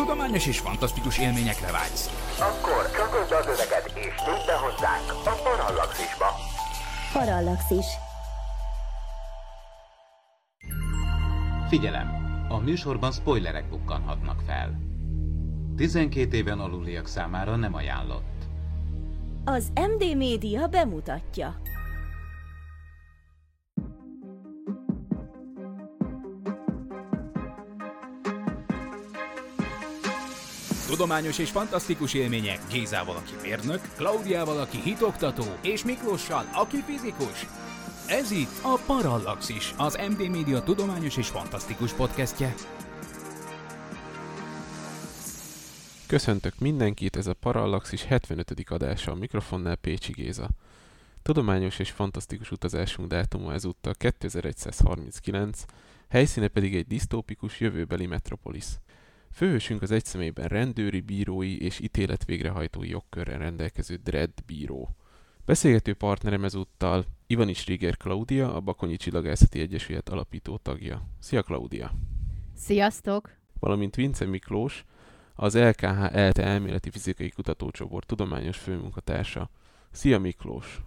tudományos és fantasztikus élményekre vágysz. Akkor csatold az öveket és tűnj be hozzánk a Parallaxisba. Parallaxis. Figyelem! A műsorban spoilerek bukkanhatnak fel. 12 éven aluliak számára nem ajánlott. Az MD Média bemutatja. Tudományos és fantasztikus élmények Gézával, aki mérnök, Klaudiával, aki hitoktató, és Miklóssal, aki fizikus. Ez itt a Parallaxis, az MD Média tudományos és fantasztikus podcastje. Köszöntök mindenkit, ez a Parallaxis 75. adása a mikrofonnál Pécsi Géza. Tudományos és fantasztikus utazásunk dátuma ezúttal 2139, helyszíne pedig egy disztópikus jövőbeli metropolis. Főhősünk az egyszemélyben rendőri, bírói és ítélet végrehajtói jogkörrel rendelkező Dredd bíró. Beszélgető partnerem ezúttal Ivanics Rieger Klaudia, a Bakonyi Csillagászati Egyesület alapító tagja. Szia Klaudia! Sziasztok! Valamint Vince Miklós, az LKH ELTE elméleti fizikai kutatócsoport tudományos főmunkatársa. Szia Miklós!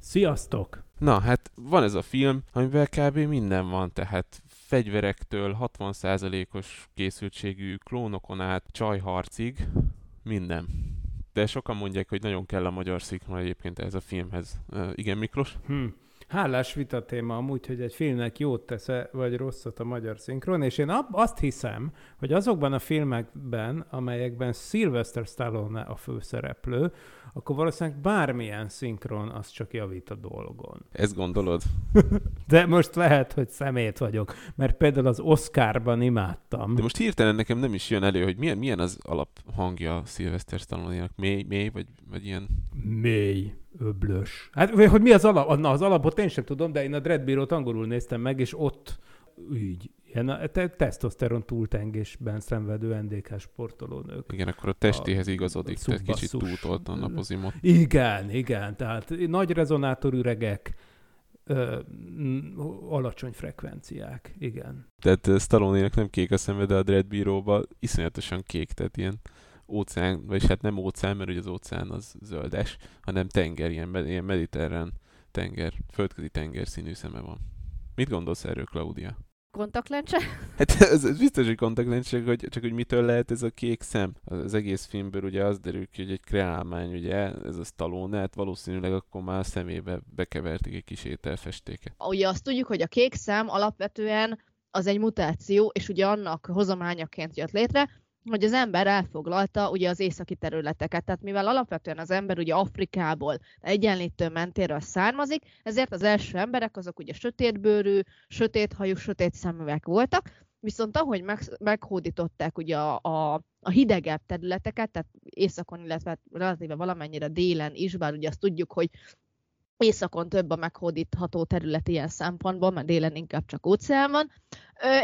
Sziasztok! Na, hát van ez a film, amivel kb. minden van, tehát fegyverektől 60%-os készültségű klónokon át csajharcig, minden. De sokan mondják, hogy nagyon kell a magyar szikma egyébként ez a filmhez. Igen, Miklós? Hm. Hálás vita téma amúgy, hogy egy filmnek jót tesz vagy rosszat a magyar szinkron, és én azt hiszem, hogy azokban a filmekben, amelyekben Sylvester Stallone a főszereplő, akkor valószínűleg bármilyen szinkron az csak javít a dolgon. Ezt gondolod? De most lehet, hogy szemét vagyok, mert például az Oscarban imádtam. De most hirtelen nekem nem is jön elő, hogy milyen, milyen az alaphangja Sylvester Stallone-nak. Mély, mély, vagy, vagy ilyen? Mély öblös. Hát, hogy mi az alap? Na, az alapot én sem tudom, de én a Dreadbírót angolul néztem meg, és ott így, ilyen te- tesztoszteron túltengésben szenvedő NDK sportolónők. Igen, akkor a testéhez igazodik, tehát kicsit túltoltan a pozimot. Igen, igen, tehát nagy rezonátorüregek, ö, alacsony frekvenciák, igen. Tehát stallone nem kék a szemed, de a Dreadbíróba iszonyatosan kék, tehát ilyen óceán, vagy hát nem óceán, mert ugye az óceán az zöldes, hanem tenger, ilyen, ilyen mediterrán tenger, földközi tenger színű szeme van. Mit gondolsz erről, Claudia? Kontaktlencse? Hát ez, ez biztos, hogy kontaktlencse, hogy csak hogy mitől lehet ez a kék szem. Az egész filmből ugye az derül ki, hogy egy kreálmány, ugye, ez a Stallone, hát valószínűleg akkor már a szemébe bekeverték egy kis ételfestéket. Ugye azt tudjuk, hogy a kék szem alapvetően az egy mutáció, és ugye annak hozományaként jött létre, hogy az ember elfoglalta ugye az északi területeket. Tehát mivel alapvetően az ember ugye Afrikából, egyenlítő mentéről származik, ezért az első emberek azok ugye sötétbőrű, sötéthajú, sötét szeműek voltak, viszont ahogy meg, meghódították ugye a, a, a hidegebb területeket, tehát északon, illetve relatíve valamennyire délen is, bár ugye azt tudjuk, hogy északon több a meghódítható terület ilyen szempontból, mert délen inkább csak óceán van,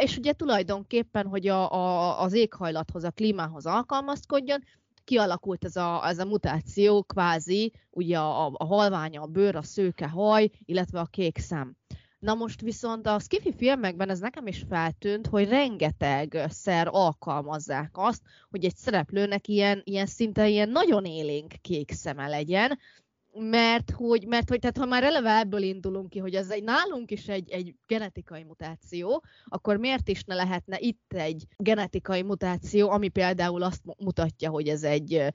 és ugye tulajdonképpen, hogy a, a, az éghajlathoz, a klímához alkalmazkodjon, kialakult ez a, ez a mutáció, kvázi, ugye a, a halványa, a bőr, a szőke haj, illetve a kék szem. Na most viszont a skifi filmekben ez nekem is feltűnt, hogy rengeteg szer alkalmazzák azt, hogy egy szereplőnek ilyen, ilyen szinte ilyen nagyon élénk kék szeme legyen, mert hogy, mert hogy tehát ha már eleve ebből indulunk ki, hogy ez egy nálunk is egy, egy genetikai mutáció, akkor miért is ne lehetne itt egy genetikai mutáció, ami például azt mutatja, hogy ez egy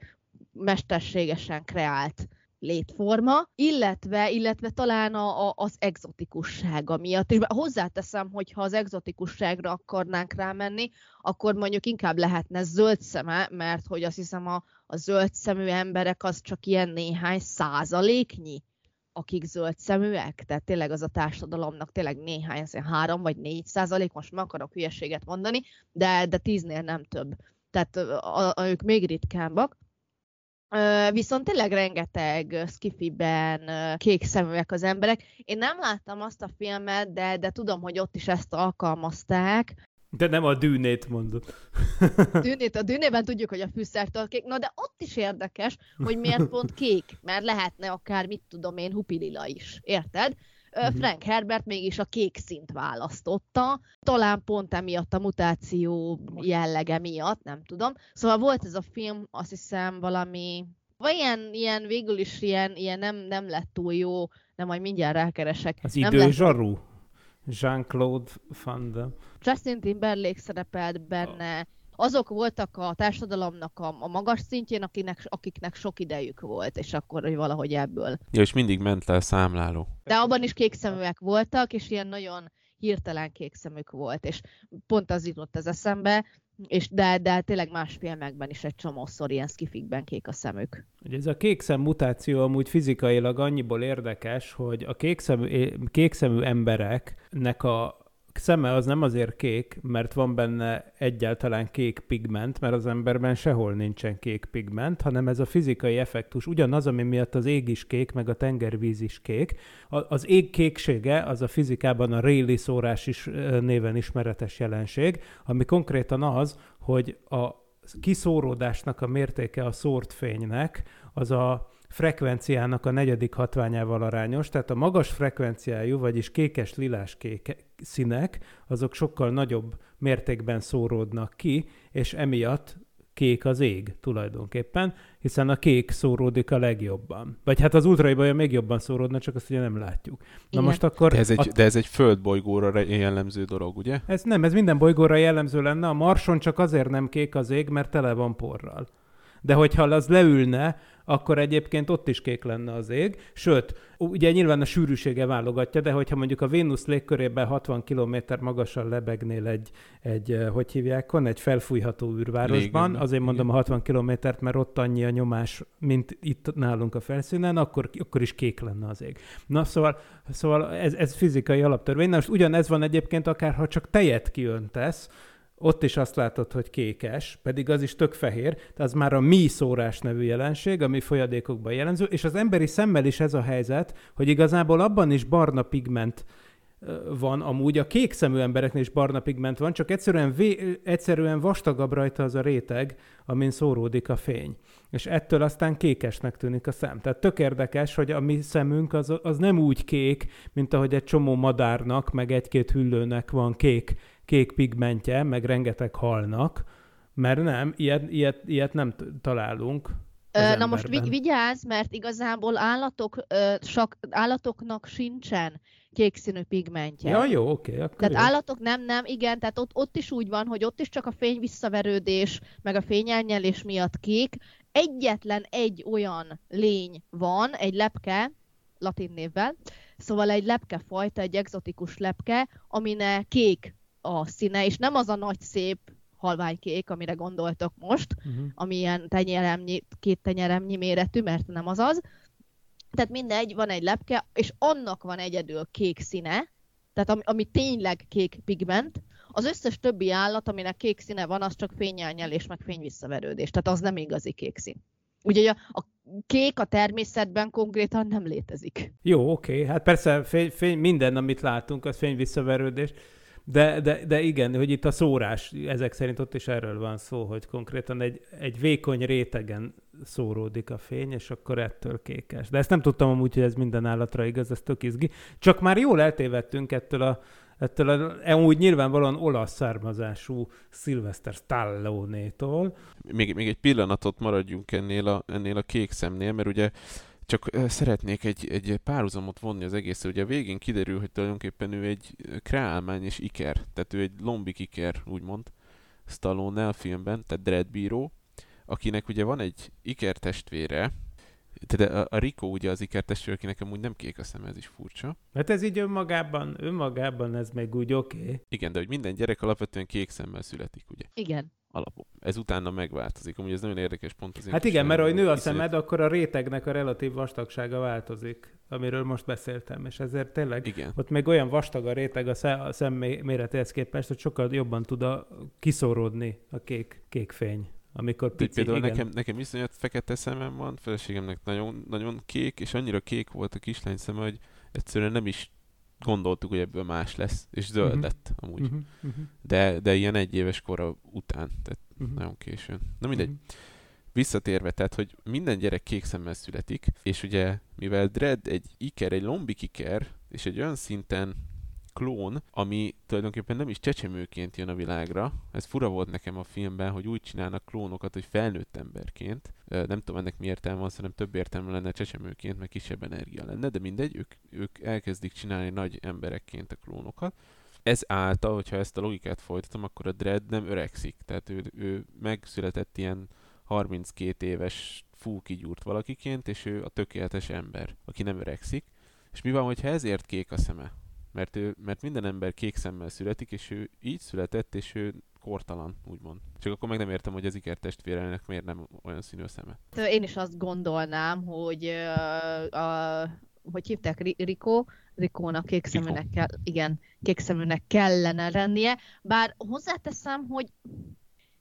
mesterségesen kreált létforma, illetve, illetve talán a, a, az exotikussága miatt. És hozzáteszem, hogy ha az exotikusságra akarnánk rámenni, akkor mondjuk inkább lehetne zöld szeme, mert hogy azt hiszem a, a zöld szemű emberek az csak ilyen néhány százaléknyi akik zöld szeműek, tehát tényleg az a társadalomnak tényleg néhány, három vagy négy százalék, most meg akarok hülyeséget mondani, de, de tíznél nem több. Tehát a, a, ők még ritkábbak. Viszont tényleg rengeteg skifiben kék szeműek az emberek. Én nem láttam azt a filmet, de, de tudom, hogy ott is ezt alkalmazták. De nem a dűnét mondod. Dűnét, a dűnében tudjuk, hogy a fűszertől kék. Na de ott is érdekes, hogy miért pont kék, mert lehetne akár, mit tudom én, hupilila is. Érted? Uh-huh. Frank Herbert mégis a kék szint választotta, talán pont emiatt a mutáció jellege miatt, nem tudom. Szóval volt ez a film, azt hiszem valami, vagy ilyen, ilyen végül is ilyen, ilyen nem, nem lett túl jó, nem majd mindjárt rákeresek. Az nem időzsarú? Jean-Claude Van Damme. Justin Timberlake szerepelt benne, azok voltak a társadalomnak a, a magas szintjén, akinek, akiknek sok idejük volt, és akkor hogy valahogy ebből. Ja, és mindig ment el számláló. De abban is kékszeműek voltak, és ilyen nagyon hirtelen kékszemük volt, és pont az jutott az eszembe, és de, de tényleg más filmekben is egy csomószor ilyen skifikben kék a szemük. Ugye ez a kékszem mutáció amúgy fizikailag annyiból érdekes, hogy a kékszemű, kékszemű embereknek a szeme az nem azért kék, mert van benne egyáltalán kék pigment, mert az emberben sehol nincsen kék pigment, hanem ez a fizikai effektus ugyanaz, ami miatt az ég is kék, meg a tengervíz is kék. Az ég kéksége az a fizikában a Rayleigh szórás is néven ismeretes jelenség, ami konkrétan az, hogy a kiszóródásnak a mértéke a szórt fénynek, az a frekvenciának a negyedik hatványával arányos, tehát a magas frekvenciájú, vagyis kékes-lilás kék színek, azok sokkal nagyobb mértékben szóródnak ki, és emiatt kék az ég tulajdonképpen, hiszen a kék szóródik a legjobban. Vagy hát az ultraibolya még jobban szóródna, csak azt ugye nem látjuk. Na Igen. most akkor... De ez, egy, a... de ez egy földbolygóra jellemző dolog, ugye? Ez nem, ez minden bolygóra jellemző lenne. A Marson csak azért nem kék az ég, mert tele van porral. De hogyha az leülne, akkor egyébként ott is kék lenne az ég. Sőt, ugye nyilván a sűrűsége válogatja, de hogyha mondjuk a Vénusz légkörében 60 km magasan lebegnél egy, egy hogy hívják on, egy felfújható űrvárosban, Légben. azért mondom a 60 kilométert, mert ott annyi a nyomás, mint itt nálunk a felszínen, akkor, akkor is kék lenne az ég. Na szóval, szóval ez, ez fizikai alaptörvény. Na most ugyanez van egyébként akár, ha csak tejet kiöntesz, ott is azt látod, hogy kékes, pedig az is tök fehér, de az már a mi szórás nevű jelenség, ami folyadékokban jellemző, és az emberi szemmel is ez a helyzet, hogy igazából abban is barna pigment van amúgy, a kék szemű embereknél is barna pigment van, csak egyszerűen, vé, egyszerűen vastagabb rajta az a réteg, amin szóródik a fény. És ettől aztán kékesnek tűnik a szem. Tehát tök érdekes, hogy a mi szemünk az, az nem úgy kék, mint ahogy egy csomó madárnak, meg egy-két hüllőnek van kék kék pigmentje, meg rengeteg halnak, mert nem, ilyet, ilyet, ilyet nem találunk. Na most vi- vigyázz, mert igazából állatok, ö, sok, állatoknak sincsen kék színű pigmentje. Ja, jó, oké. Okay, tehát jó. állatok nem, nem, igen, tehát ott, ott is úgy van, hogy ott is csak a fény visszaverődés, meg a fényelnyelés miatt kék. Egyetlen egy olyan lény van, egy lepke, latin névvel, szóval egy lepkefajta, egy egzotikus lepke, aminek kék a színe, és nem az a nagy szép halványkék, amire gondoltok most, uh-huh. ami ilyen tenyeremnyi, két tenyeremnyi méretű, mert nem az az. Tehát mindegy, van egy lepke, és annak van egyedül kék színe, tehát ami, ami tényleg kék pigment, az összes többi állat, aminek kék színe van, az csak fényelnyelés, meg fényvisszaverődés. Tehát az nem igazi kék szín. Ugye a, a kék a természetben konkrétan nem létezik. Jó, oké. Hát persze fény, fény, minden, amit látunk, az fényvisszaverődés. De, de, de igen, hogy itt a szórás, ezek szerint ott is erről van szó, hogy konkrétan egy, egy vékony rétegen szóródik a fény, és akkor ettől kékes. De ezt nem tudtam amúgy, hogy ez minden állatra igaz, ez tök izgi. Csak már jól eltévedtünk ettől a ettől a, úgy nyilvánvalóan olasz származású Sylvester Stallone-tól. Még, még egy pillanatot maradjunk ennél a, ennél a kék szemnél, mert ugye csak szeretnék egy, egy párhuzamot vonni az egész. Ugye a végén kiderül, hogy tulajdonképpen ő egy kreálmány és iker, tehát ő egy lombik iker, úgymond, Stallone filmben, tehát Dread bíró, akinek ugye van egy iker testvére, tehát a, a Rico ugye az iker testvér, akinek amúgy nem kék a szem, ez is furcsa. Hát ez így önmagában, önmagában ez meg úgy oké. Okay. Igen, de hogy minden gyerek alapvetően kék szemmel születik, ugye? Igen alapok. Ez utána megváltozik. Amúgy ez nagyon érdekes pont az Hát igen, mert ahogy nő a szemed, akkor a rétegnek a relatív vastagsága változik, amiről most beszéltem, és ezért tényleg igen. ott még olyan vastag a réteg a, szem, a szem méretéhez képest, hogy sokkal jobban tud a, kiszóródni a kék, kék fény. Amikor pici, Például igen. nekem, nekem iszonyat fekete szemem van, feleségemnek nagyon, nagyon kék, és annyira kék volt a kislány szeme, hogy egyszerűen nem is gondoltuk, hogy ebből más lesz, és zöld uh-huh. lett amúgy. Uh-huh. Uh-huh. De, de ilyen egy éves kora után, tehát uh-huh. nagyon későn. Na mindegy. Uh-huh. Visszatérve, tehát, hogy minden gyerek kék szemmel születik, és ugye, mivel Dread egy iker, egy lombik iker, és egy olyan szinten klón, ami tulajdonképpen nem is csecsemőként jön a világra. Ez fura volt nekem a filmben, hogy úgy csinálnak klónokat, hogy felnőtt emberként. Nem tudom ennek mi értelme van, szerintem több értelme lenne csecsemőként, meg kisebb energia lenne, de mindegy, ők, ők elkezdik csinálni nagy emberekként a klónokat. Ez által, hogyha ezt a logikát folytatom, akkor a Dread nem öregszik. Tehát ő, ő megszületett ilyen 32 éves fúkigyúrt valakiként, és ő a tökéletes ember, aki nem öregszik. És mi van, hogyha ezért kék a szeme? Mert, ő, mert minden ember kék szemmel születik, és ő így született, és ő kortalan, úgymond. Csak akkor meg nem értem, hogy az iker testvérenek miért nem olyan színű a szeme. Én is azt gondolnám, hogy uh, a, hogy hívták Rikó, Rikónak kékszeműnek kell, igen, kékszeműnek kellene lennie, bár hozzáteszem, hogy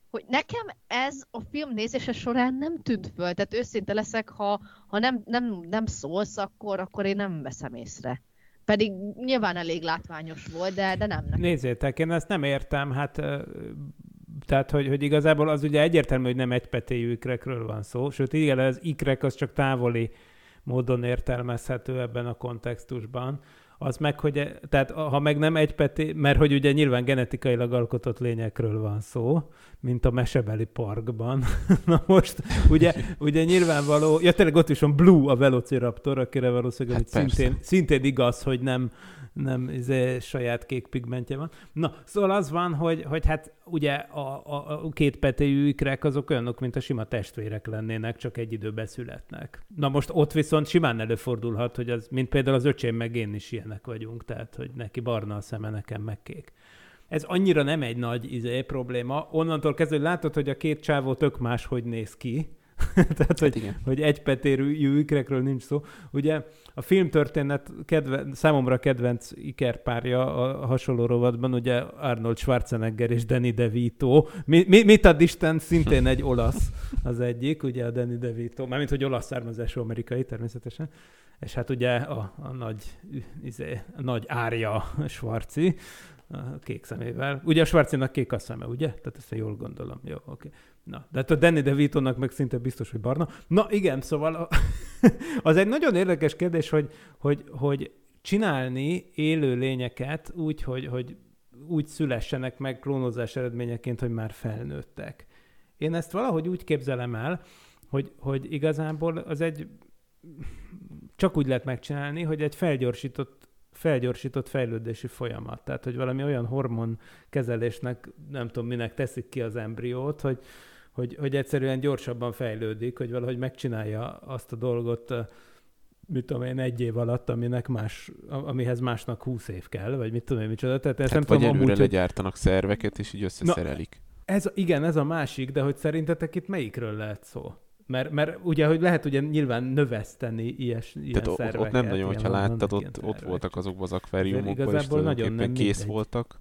hogy nekem ez a film nézése során nem tűnt föl, tehát őszinte leszek, ha, ha nem, nem, nem szólsz, akkor, akkor én nem veszem észre. Pedig nyilván elég látványos volt, de, de nem. Nekem. Nézzétek, én ezt nem értem, hát tehát, hogy, hogy igazából az ugye egyértelmű, hogy nem egypetéjű ikrekről van szó, sőt, igen, az ikrek az csak távoli módon értelmezhető ebben a kontextusban az meg, hogy, tehát ha meg nem egy peti, mert hogy ugye nyilván genetikailag alkotott lényekről van szó, mint a mesebeli parkban. Na most, ugye, ugye nyilvánvaló, ja tényleg ott is van Blue a Velociraptor, akire valószínűleg hát szintén, szintén igaz, hogy nem, nem izé, saját kék pigmentje van. Na, szóval az van, hogy, hogy hát ugye a, a, a két petéjű ikrek azok olyanok, mint a sima testvérek lennének, csak egy időben születnek. Na most ott viszont simán előfordulhat, hogy az, mint például az öcsém meg én is ilyenek vagyunk, tehát hogy neki barna a szeme, nekem meg kék ez annyira nem egy nagy izé, probléma. Onnantól kezdve, hogy látod, hogy a két csávó tök más, hogy néz ki, Tehát, hogy, hát hogy egy petérű ikrekről nincs szó. Ugye a filmtörténet kedve, számomra kedvenc ikerpárja a hasonló rovatban, ugye Arnold Schwarzenegger és Danny DeVito. Mi, mi, mit ad Isten, szintén egy olasz az egyik, ugye a Danny DeVito, mármint, hogy olasz származású amerikai természetesen. És hát ugye a, a nagy, izé, a nagy árja Schwarzi, a kék szemével. Ugye a Schwarzinak kék a szeme, ugye? Tehát ezt jól gondolom. Jó, oké. Okay. Na, de hát a Danny DeVito-nak meg szinte biztos, hogy barna. Na igen, szóval a, az egy nagyon érdekes kérdés, hogy, hogy, hogy csinálni élő lényeket úgy, hogy, hogy úgy szülessenek meg klónozás eredményeként, hogy már felnőttek. Én ezt valahogy úgy képzelem el, hogy, hogy igazából az egy csak úgy lehet megcsinálni, hogy egy felgyorsított felgyorsított fejlődési folyamat. Tehát, hogy valami olyan hormon kezelésnek, nem tudom minek teszik ki az embriót, hogy, hogy, hogy egyszerűen gyorsabban fejlődik, hogy valahogy megcsinálja azt a dolgot, mit tudom én, egy év alatt, aminek más, amihez másnak húsz év kell, vagy mit tudom én, micsoda. Tehát ezt hát nem vagy tudom, előre amúgy, legyártanak hogy... szerveket, és így összeszerelik. Na, ez, igen, ez a másik, de hogy szerintetek itt melyikről lehet szó? Mert, mert ugye, hogy lehet ugye nyilván növeszteni ilyes, ilyen Tehát szerveket. Ott nem nagyon, hogyha láttad, ott, ott voltak azokban az akváriumokban, és tulajdonképpen kész mindegy. voltak.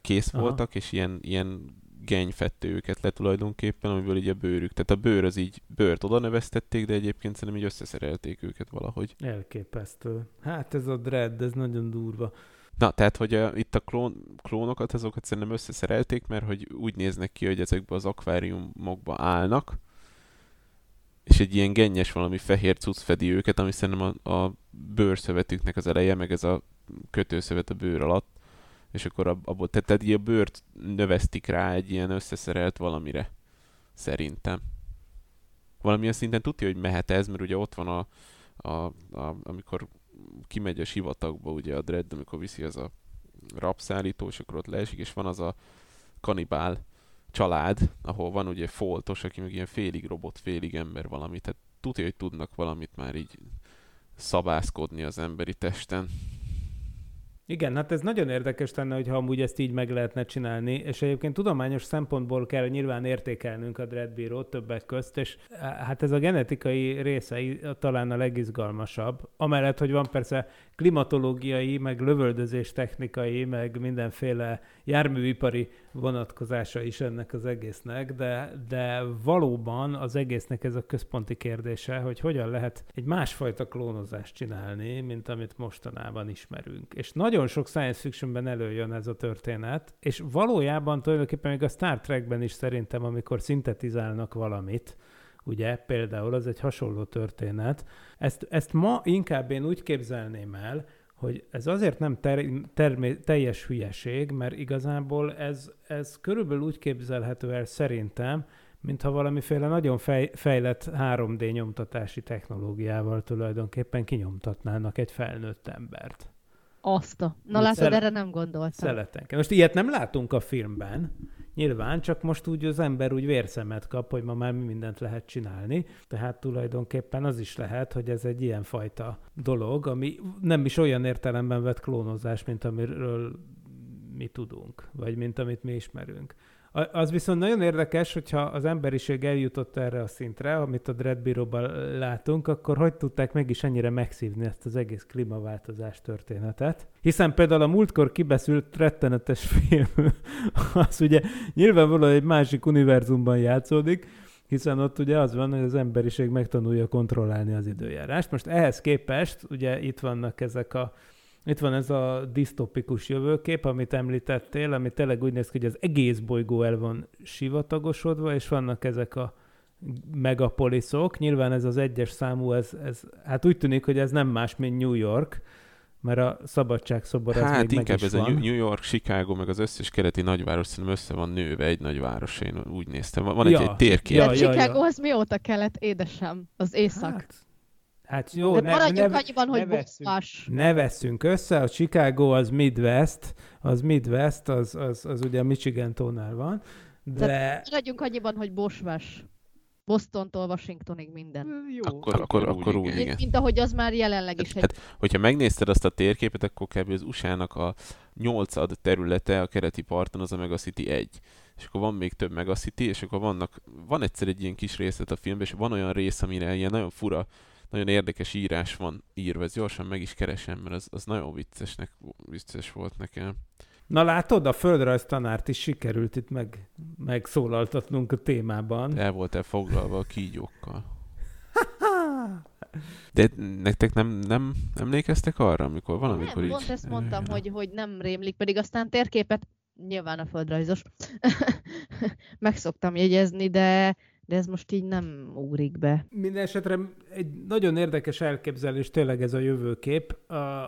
Kész Aha. voltak, és ilyen, ilyen genyfette őket le tulajdonképpen, amiből így a bőrük. Tehát a bőr az így, bőrt oda neveztették, de egyébként szerintem így összeszerelték őket valahogy. Elképesztő. Hát ez a dread, ez nagyon durva. Na, tehát, hogy uh, itt a klón, klónokat, azokat szerintem összeszerelték, mert hogy úgy néznek ki, hogy ezekbe az akváriumokba állnak, és egy ilyen gennyes valami fehér cucc fedi őket, ami szerintem a, a bőrszövetüknek az eleje, meg ez a kötőszövet a bőr alatt, és akkor abból, tehát, tehát a bőrt növesztik rá egy ilyen összeszerelt valamire, szerintem. Valamilyen szinten tudja, hogy mehet ez, mert ugye ott van a, a, a amikor kimegy a sivatagba, ugye a Dredd, amikor viszi az a rapszállító, és akkor ott leesik, és van az a kanibál család, ahol van ugye foltos, aki meg ilyen félig robot, félig ember valami, tehát tudja, hogy tudnak valamit már így szabászkodni az emberi testen. Igen, hát ez nagyon érdekes lenne, hogyha amúgy ezt így meg lehetne csinálni, és egyébként tudományos szempontból kell nyilván értékelnünk a Dreadbírót többek közt, és eh, hát ez a genetikai része talán a legizgalmasabb. Amellett, hogy van persze klimatológiai, meg lövöldözés technikai, meg mindenféle járműipari vonatkozása is ennek az egésznek, de, de valóban az egésznek ez a központi kérdése, hogy hogyan lehet egy másfajta klónozást csinálni, mint amit mostanában ismerünk. És nagyon sok science fictionben előjön ez a történet, és valójában tulajdonképpen még a Star Trekben is szerintem, amikor szintetizálnak valamit, ugye például az egy hasonló történet. Ezt, ezt ma inkább én úgy képzelném el, hogy ez azért nem ter, termé, teljes hülyeség, mert igazából ez, ez körülbelül úgy képzelhető el szerintem, mintha valamiféle nagyon fej, fejlett 3D nyomtatási technológiával tulajdonképpen kinyomtatnának egy felnőtt embert. Azt a... Na látod, szele- erre nem gondoltam. Szeletenke. Most ilyet nem látunk a filmben, nyilván, csak most úgy az ember úgy vérszemet kap, hogy ma már mi mindent lehet csinálni. Tehát tulajdonképpen az is lehet, hogy ez egy ilyen fajta dolog, ami nem is olyan értelemben vett klónozás, mint amiről mi tudunk, vagy mint amit mi ismerünk. Az viszont nagyon érdekes, hogyha az emberiség eljutott erre a szintre, amit a Dread Bureau-ban látunk, akkor hogy tudták meg is ennyire megszívni ezt az egész klímaváltozás történetet? Hiszen például a múltkor kibeszült rettenetes film, az ugye nyilvánvalóan egy másik univerzumban játszódik, hiszen ott ugye az van, hogy az emberiség megtanulja kontrollálni az időjárást. Most ehhez képest ugye itt vannak ezek a itt van ez a disztopikus jövőkép, amit említettél, ami tényleg úgy néz ki, hogy az egész bolygó el van sivatagosodva, és vannak ezek a megapoliszok. Nyilván ez az egyes számú, ez, ez, hát úgy tűnik, hogy ez nem más, mint New York, mert a szabadságszobor az Hát még meg inkább is ez a van. New York, Chicago, meg az összes keleti nagyváros szerintem össze van nőve egy nagyváros, én úgy néztem. Van egy, Ja. egy térkép. Ja, Ja, ja, Chicago ja. az mióta kelet, édesem? Az észak. Hát, hát jó, De ne, maradjunk ne, annyiban, hogy ne bosszás. ne veszünk össze, a Chicago az Midwest, az Midwest, az, az, az ugye a Michigan tónál van, de Maradjunk annyiban, hogy bosvás. Bostontól Washingtonig minden. jó. Akkor, akkor, akkor úgy, igen. Mint, ahogy az már jelenleg is egy... Hát, hogyha megnézted azt a térképet, akkor kb. az USA-nak a nyolcad területe a keleti parton az a Megacity 1. És akkor van még több Megacity, és akkor vannak, van egyszer egy ilyen kis részlet a filmben, és van olyan rész, amire ilyen nagyon fura, nagyon érdekes írás van írva. Ez gyorsan meg is keresem, mert az, az nagyon viccesnek, vicces volt nekem. Na látod, a földrajz tanárt is sikerült itt meg, megszólaltatnunk a témában. El voltál foglalva a kígyókkal. De nektek nem, nem emlékeztek arra, amikor valamikor nem, így... pont ezt mondtam, Ja. hogy, hogy nem rémlik, pedig aztán térképet, nyilván a földrajzos, meg szoktam jegyezni, de, de ez most így nem ugrik be. Minden esetre egy nagyon érdekes elképzelés tényleg ez a jövőkép,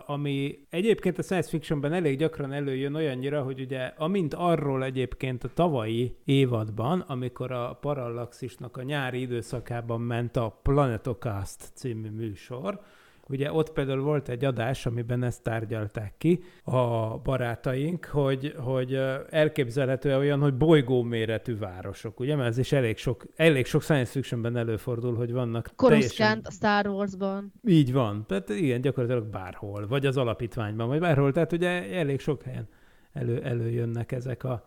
ami egyébként a science fictionben elég gyakran előjön olyannyira, hogy ugye amint arról egyébként a tavalyi évadban, amikor a Parallaxisnak a nyári időszakában ment a Planetocast című műsor, Ugye ott például volt egy adás, amiben ezt tárgyalták ki a barátaink, hogy, hogy elképzelhető olyan, hogy bolygó méretű városok, ugye? Mert ez is elég sok, elég sok science fictionben előfordul, hogy vannak Coruscant a Star Warsban. így van. Tehát igen, gyakorlatilag bárhol. Vagy az alapítványban, vagy bárhol. Tehát ugye elég sok helyen elő, előjönnek ezek a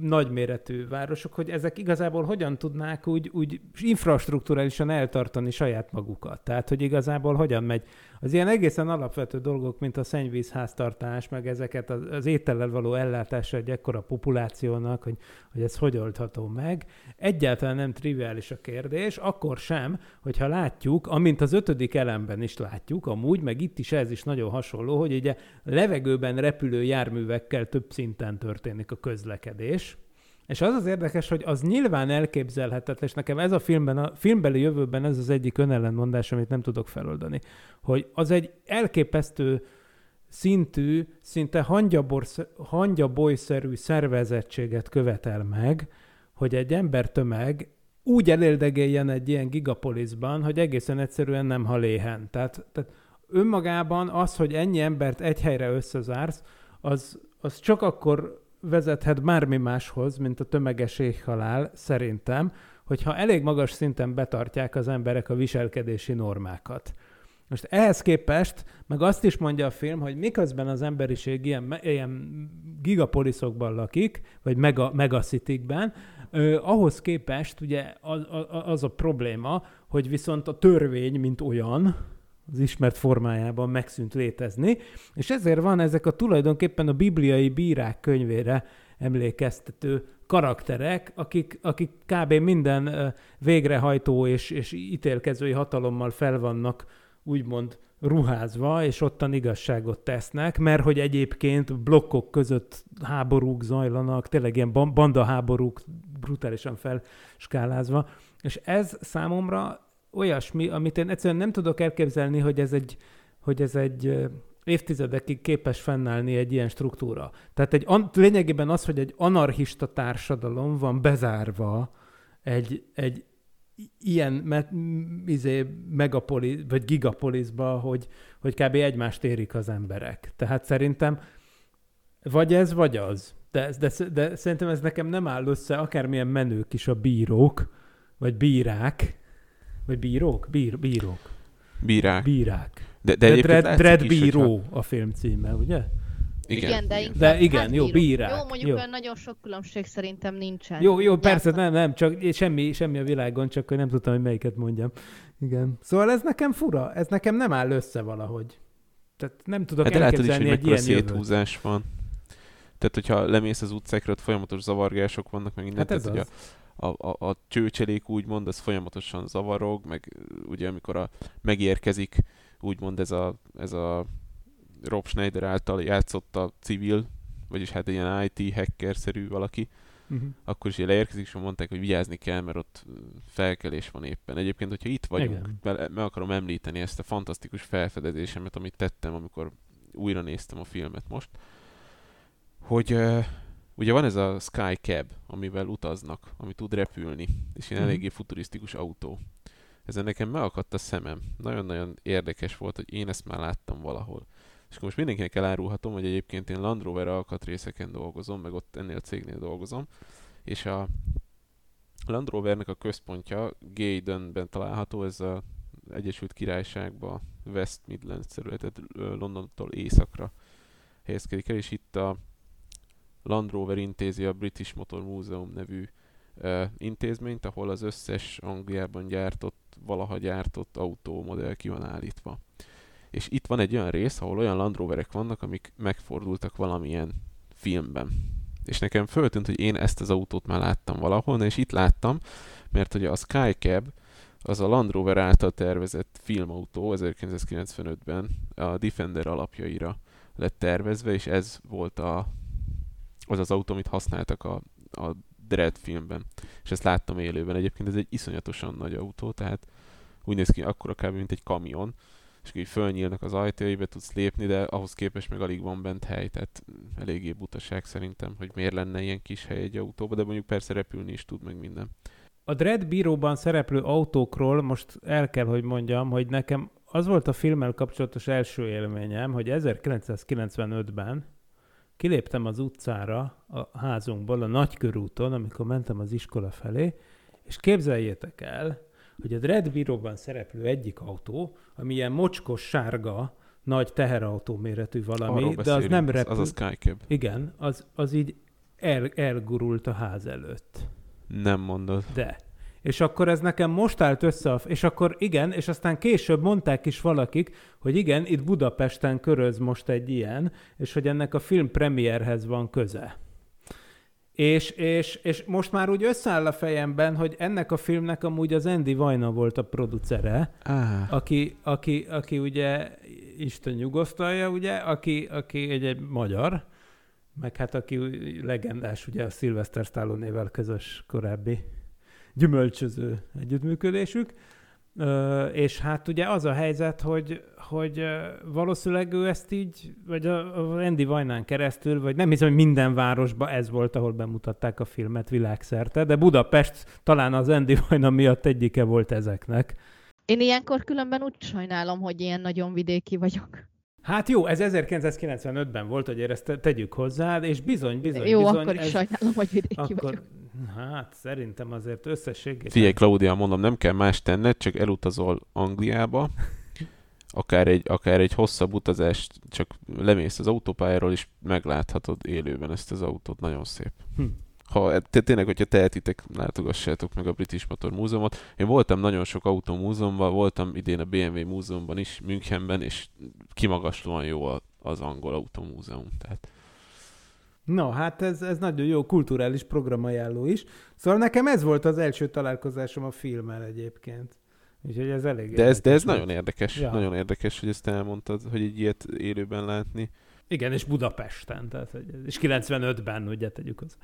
nagyméretű városok, hogy ezek igazából hogyan tudnák úgy, úgy infrastruktúrálisan eltartani saját magukat. Tehát, hogy igazából hogyan megy. Az ilyen egészen alapvető dolgok, mint a szennyvízháztartás, meg ezeket az, az étellel való ellátása egy ekkora populációnak, hogy, hogy ez hogy oldható meg. Egyáltalán nem triviális a kérdés, akkor sem, hogyha látjuk, amint az ötödik elemben is látjuk, amúgy, meg itt is ez is nagyon hasonló, hogy ugye levegőben repülő járművekkel több szinten történik a közlekedés, és az az érdekes, hogy az nyilván elképzelhetetlen, és nekem ez a filmben, a filmbeli jövőben ez az egyik önellenmondás, amit nem tudok feloldani, hogy az egy elképesztő szintű, szinte hangyaborsz- hangyabolyszerű szervezettséget követel meg, hogy egy embertömeg úgy eléldegeljen egy ilyen gigapolisban, hogy egészen egyszerűen nem hal éhen. Tehát, tehát önmagában az, hogy ennyi embert egy helyre összezársz, az, az csak akkor vezethet bármi máshoz, mint a tömeges éhhalál, szerintem, hogyha elég magas szinten betartják az emberek a viselkedési normákat. Most ehhez képest, meg azt is mondja a film, hogy miközben az emberiség ilyen, ilyen gigapoliszokban lakik, vagy mega, megacitikben, ö, ahhoz képest ugye az, az a probléma, hogy viszont a törvény, mint olyan, az ismert formájában megszűnt létezni, és ezért van ezek a tulajdonképpen a bibliai bírák könyvére emlékeztető karakterek, akik, akik kb. minden végrehajtó és, és ítélkezői hatalommal fel vannak úgymond ruházva, és ottan igazságot tesznek, mert hogy egyébként blokkok között háborúk zajlanak, tényleg ilyen ban- bandaháborúk brutálisan felskálázva. És ez számomra olyasmi, amit én egyszerűen nem tudok elképzelni, hogy ez egy, hogy ez egy évtizedekig képes fennállni egy ilyen struktúra. Tehát egy, lényegében az, hogy egy anarchista társadalom van bezárva egy, egy ilyen me, izé, megapolis, vagy gigapolisba, hogy, hogy kb. egymást érik az emberek. Tehát szerintem vagy ez, vagy az. De, de, de szerintem ez nekem nem áll össze, akármilyen menők is a bírók, vagy bírák, vagy bírók? Bír, bírók. Bírák. Bírák. De, de De Dread, Dread is, hogyha- Bíró a film címe, ugye? Igen, igen, de igen. De igen, hát jó, bírák, Jó, mondjuk jó. olyan nagyon sok különbség szerintem nincsen. Jó, jó, persze, nem, nem, csak semmi, semmi a világon, csak hogy nem tudtam, hogy melyiket mondjam. Igen. Szóval ez nekem fura, ez nekem nem áll össze valahogy. Tehát nem tudok Hát de látod is, elképzelni hogy egy ilyen jövőt. széthúzás van. Tehát, hogyha lemész az utcákra, ott folyamatos zavargások vannak, meg minden. Hát ez tehát, az. hogy a, a, a csőcselék úgymond, az folyamatosan zavarog, meg ugye amikor a, megérkezik, úgymond ez a, ez a Rob Schneider által játszott a civil, vagyis hát ilyen IT hacker-szerű valaki, Uh-huh. akkor is leérkezik, és mondták, hogy vigyázni kell, mert ott felkelés van éppen. Egyébként, hogyha itt vagyunk, meg, akarom említeni ezt a fantasztikus felfedezésemet, amit tettem, amikor újra néztem a filmet most, hogy ugye van ez a Sky Cab, amivel utaznak, ami tud repülni, és ilyen Mhm. eléggé futurisztikus autó. Ezen nekem megakadt a szemem. Nagyon-nagyon érdekes volt, hogy én ezt már láttam valahol. És akkor most mindenkinek elárulhatom, hogy egyébként én Land Rover alkatrészeken dolgozom, meg ott ennél a cégnél dolgozom, és a Land Rovernek a központja Gaydonben található, ez a Egyesült Királyságban West Midlands területet Londontól északra helyezkedik el, és itt a Land Rover intézi a British Motor Museum nevű ö, intézményt, ahol az összes Angliában gyártott, valaha gyártott autómodell ki van állítva. És itt van egy olyan rész, ahol olyan Land Roverek vannak, amik megfordultak valamilyen filmben. És nekem föltűnt, hogy én ezt az autót már láttam valahol, és itt láttam, mert ugye a Skycab az a Land Rover által tervezett filmautó 1995-ben a Defender alapjaira lett tervezve, és ez volt a, az az autó, amit használtak a, a Dread filmben. És ezt láttam élőben. Egyébként ez egy iszonyatosan nagy autó, tehát úgy néz ki, akkora kb. mint egy kamion, és akkor így fölnyílnak az ajtói, tudsz lépni, de ahhoz képest meg alig van bent hely, tehát eléggé butaság szerintem, hogy miért lenne ilyen kis hely egy autóba, de mondjuk persze repülni is tud meg minden. A Dread bíróban szereplő autókról most el kell, hogy mondjam, hogy nekem az volt a filmmel kapcsolatos első élményem, hogy 1995-ben kiléptem az utcára a házunkból, a Nagykörúton, amikor mentem az iskola felé, és képzeljétek el, hogy a Dread bíróban szereplő egyik autó, ami ilyen mocskos sárga, nagy teherautó méretű valami, de az nem repül. az a Skycab. Igen, az, az így el, elgurult a ház előtt. Nem mondod. De. És akkor ez nekem most állt össze, a, és akkor igen, és aztán később mondták is valakik, hogy igen, itt Budapesten köröz most egy ilyen, és hogy ennek a film premierhez van köze. És, és, és most már úgy összeáll a fejemben, hogy ennek a filmnek amúgy az Andy Vajna volt a producere, Á, aki, aki, aki ugye Isten nyugosztalja, ugye, aki, aki egy, egy magyar, meg hát aki legendás ugye a Sylvester Stallone-vel közös korábbi gyümölcsöző együttműködésük. És hát ugye az a helyzet, hogy, hogy valószínűleg ő ezt így, vagy a, Andy Vajnán keresztül, vagy nem hiszem, hogy minden városban ez volt, ahol bemutatták a filmet világszerte, de Budapest talán az Andy Vajna miatt egyike volt ezeknek. Én ilyenkor különben úgy sajnálom, hogy ilyen nagyon vidéki vagyok. Hát jó, ez 1995-ben volt, hogy ezt te- tegyük hozzá, és bizony, bizony, Jó, bizony. akkor is ez, sajnálom, hogy vidéki akkor, vagyok. Hát szerintem azért összességében. figyelj Claudia, mondom, nem kell más tenned, csak elutazol Angliába, akár egy, akár egy hosszabb utazást, csak lemész az autópályáról, és megláthatod élőben ezt az autót, nagyon szép. Hm. Ha te, tényleg, hogyha tehetitek, látogassátok meg a British Motor Múzeumot. Én voltam nagyon sok autómúzeumban, voltam idén a BMW múzeumban is, Münchenben, és kimagaslóan jó az angol autómúzeum. Tehát No, hát ez, ez nagyon jó kulturális programajánló is. Szóval nekem ez volt az első találkozásom a filmmel egyébként. Úgyhogy ez elég De ez, de ez volt. nagyon érdekes, Ja. nagyon érdekes, hogy ezt elmondtad, hogy egy ilyet élőben látni. Igen, és Budapesten, tehát, és 95-ben, ugye tegyük az.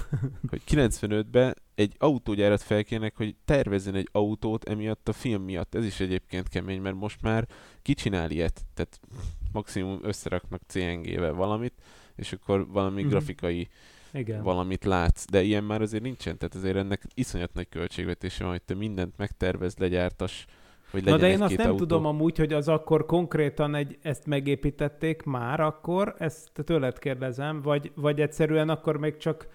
hogy 95-ben egy autógyárat felkérnek, hogy tervezzen egy autót emiatt a film miatt. Ez is egyébként kemény, mert most már kicsinál ilyet, tehát maximum összeraknak CNG-vel valamit, és akkor valami Mhm. grafikai Igen. valamit látsz, de ilyen már azért nincsen, tehát azért ennek iszonyat nagy költségvetése van, hogy te mindent megtervez, legyártas, hogy Na legyen de én azt nem autó. tudom amúgy, hogy az akkor konkrétan egy, ezt megépítették már akkor, ezt tőled kérdezem, vagy, vagy egyszerűen akkor még csak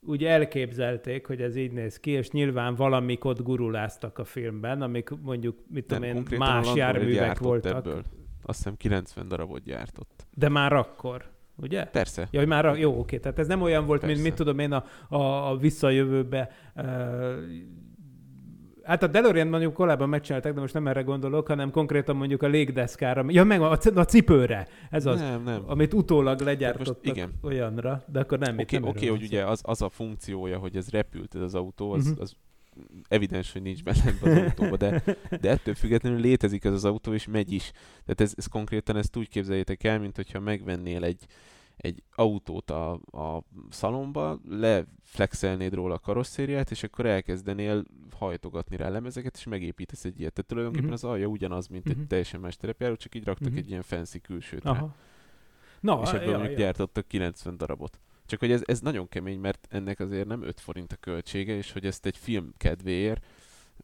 úgy elképzelték, hogy ez így néz ki, és nyilván valamik ott guruláztak a filmben, amik mondjuk, mit tudom én, más járművek voltak. Ebből. Azt hiszem 90 darabot gyártott. De már akkor, ugye? Persze. Ja, hogy már, a, jó, oké, tehát ez nem olyan volt, mint Persze. mit tudom én a, a, a visszajövőbe uh, Hát a DeLorean mondjuk korábban megcsinálták, de most nem erre gondolok, hanem konkrétan mondjuk a légdeszkára, ja meg a, a cipőre, ez az, Nem, nem. amit utólag most legyártottak igen. olyanra, de akkor nem, Oké, oké, erről hogy ugye az, az a funkciója, hogy ez repült ez az autó, az, Mhm. az evidens, hogy nincs benne ebben az autóba, de, de ettől függetlenül létezik ez az autó, és megy is. Tehát ez, ez konkrétan ezt úgy képzeljétek el, mint hogyha megvennél egy, egy autót a, a szalomba, leflexelnéd róla a karosszériát, és akkor elkezdenél hajtogatni rá lemezeket, és megépítesz egy ilyet. Tehát tulajdonképpen Mhm. az alja ugyanaz, mint Mhm. egy teljesen más terepjáró, csak így raktak Mhm. egy ilyen fancy külsőt rá. Aha. Na, És ebből ja, mondjuk ja. gyártottak 90 darabot. Csak hogy ez, ez nagyon kemény, mert ennek azért nem 5 forint a költsége, és hogy ezt egy film kedvéért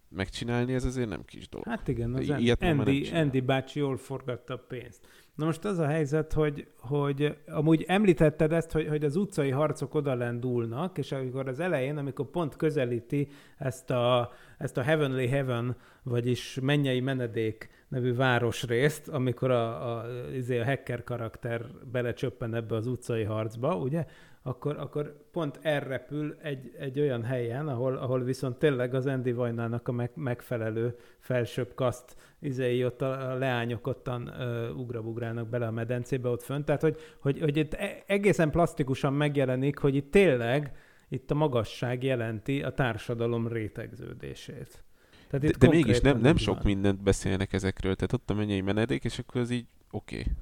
megcsinálni, ez azért nem kis dolog. Hát igen, az ilyet Andy. Andy bácsi jól forgatta a pénzt. Na most az a helyzet, hogy, hogy amúgy említetted ezt, hogy, hogy az utcai harcok oda lendulnak, és amikor az elején, amikor pont közelíti ezt a, ezt a Heavenly Heaven, vagyis Mennyei Menedék nevű városrészt, amikor a, a, izé a hacker karakter belecsöppen ebbe az utcai harcba, ugye? Akkor, akkor pont elrepül egy, egy olyan helyen, ahol, ahol viszont tényleg az Andy Vajnának a meg, megfelelő felsőbb kaszt izéi ott a, a leányok ottan ö, ugrabugrálnak bele a medencébe ott fönt. Tehát, hogy, hogy, hogy itt e- egészen plastikusan megjelenik, hogy itt tényleg itt a magasság jelenti a társadalom rétegződését. Tehát De, de mégis nem, nem sok mindent beszélnek ezekről, tehát ott a mennyei menedék, és akkor az így oké. Okay.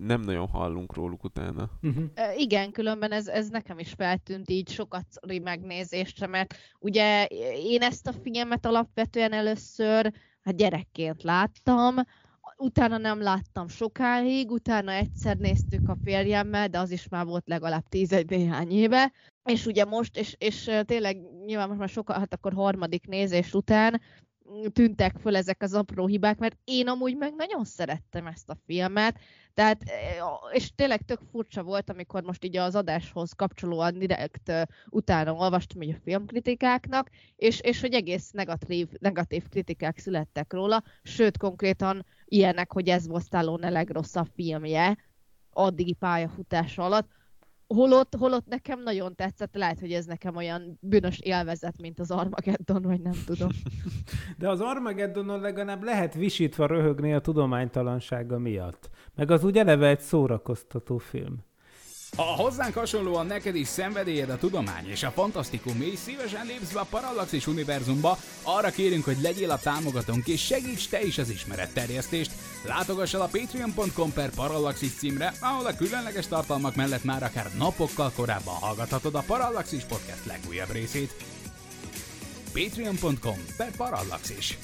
Nem nagyon hallunk róluk utána. Uh-huh. Igen, különben ez, ez nekem is feltűnt így sokat megnézésre, mert ugye én ezt a filmet alapvetően először hát gyerekként láttam, utána nem láttam sokáig, utána egyszer néztük a férjemmel, de az is már volt legalább tízegy néhány éve, és ugye most, és, és tényleg nyilván most már sokkal, hát akkor harmadik nézés után tűntek föl ezek az apró hibák, mert én amúgy meg nagyon szerettem ezt a filmet, tehát, eh, és tényleg tök furcsa volt, amikor most így az adáshoz kapcsolóan direkt uh, utána olvastam így a filmkritikáknak, és, és hogy egész negatív, negatív kritikák születtek róla, sőt konkrétan ilyenek, hogy ez volt Stallone legrosszabb filmje addigi pályafutása alatt, holott, holott nekem nagyon tetszett, lehet, hogy ez nekem olyan bűnös élvezet, mint az Armageddon, vagy nem tudom. De az Armageddonon legalább lehet visítva röhögni a tudománytalansága miatt. Meg az úgy eleve egy szórakoztató film. Ha hozzánk hasonlóan neked is szenvedélyed a tudomány és a fantasztikum, és szívesen lépsz be a Parallaxis univerzumba, arra kérünk, hogy legyél a támogatónk és segíts te is az ismeretterjesztést. Látogass el a patreon.com per Parallaxis címre, ahol a különleges tartalmak mellett már akár napokkal korábban hallgathatod a Parallaxis podcast legújabb részét. patreon.com per Parallaxis.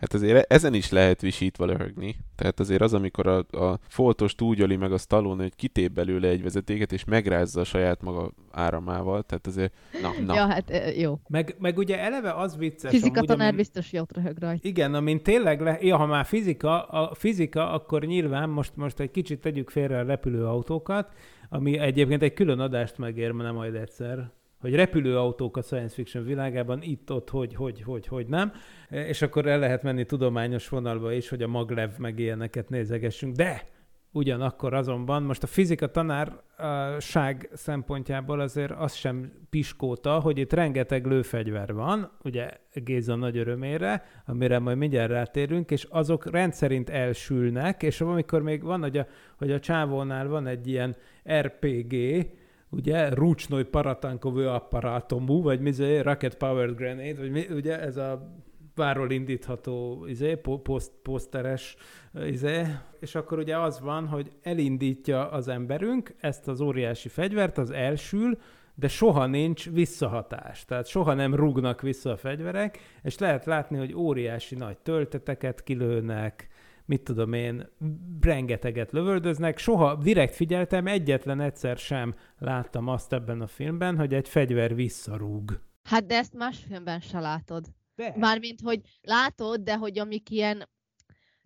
Hát azért ezen is lehet visítva röhögni. Tehát azért az, amikor a, a foltost úgy öli meg a Stallone, hogy kitép belőle egy vezetéket, és megrázza a saját maga áramával. Tehát azért, na, na. Ja, hát ö, jó. Meg, meg ugye eleve az vicces. Fizika amúgy, tanár amin- biztos jót röhög rajta. Igen, amin tényleg, le... ja, ha már fizika, a fizika, akkor nyilván most, most egy kicsit tegyük félre a repülőautókat, ami egyébként egy külön adást megérne majd egyszer, hogy repülőautók a science fiction világában, itt, ott, hogy, hogy, hogy, hogy nem. És akkor el lehet menni tudományos vonalba is, hogy a maglev meg ilyeneket nézegessünk. De Ugyanakkor azonban most a fizika tanárság szempontjából azért az sem piskóta, hogy itt rengeteg lőfegyver van, ugye Géza nagy örömére, amire majd mindjárt rátérünk, és azok rendszerint elsülnek, és amikor még van, hogy a, hogy a csávónál van egy ilyen RPG, ugye, rucsnoj paratankovő apparátomú, vagy mi ez, rocket powered grenade, vagy mi, ugye ez a váról indítható izé, poszt, poszteres izé, és akkor ugye az van, hogy elindítja az emberünk ezt az óriási fegyvert, az elsül, de soha nincs visszahatás. Tehát soha nem rúgnak vissza a fegyverek, és lehet látni, hogy óriási nagy tölteteket kilőnek, mit tudom én, rengeteget lövöldöznek. Soha direkt figyeltem, egyetlen egyszer sem láttam azt ebben a filmben, hogy egy fegyver visszarúg. Hát de ezt más filmben se látod. De. Mármint, hogy látod, de hogy amik ilyen,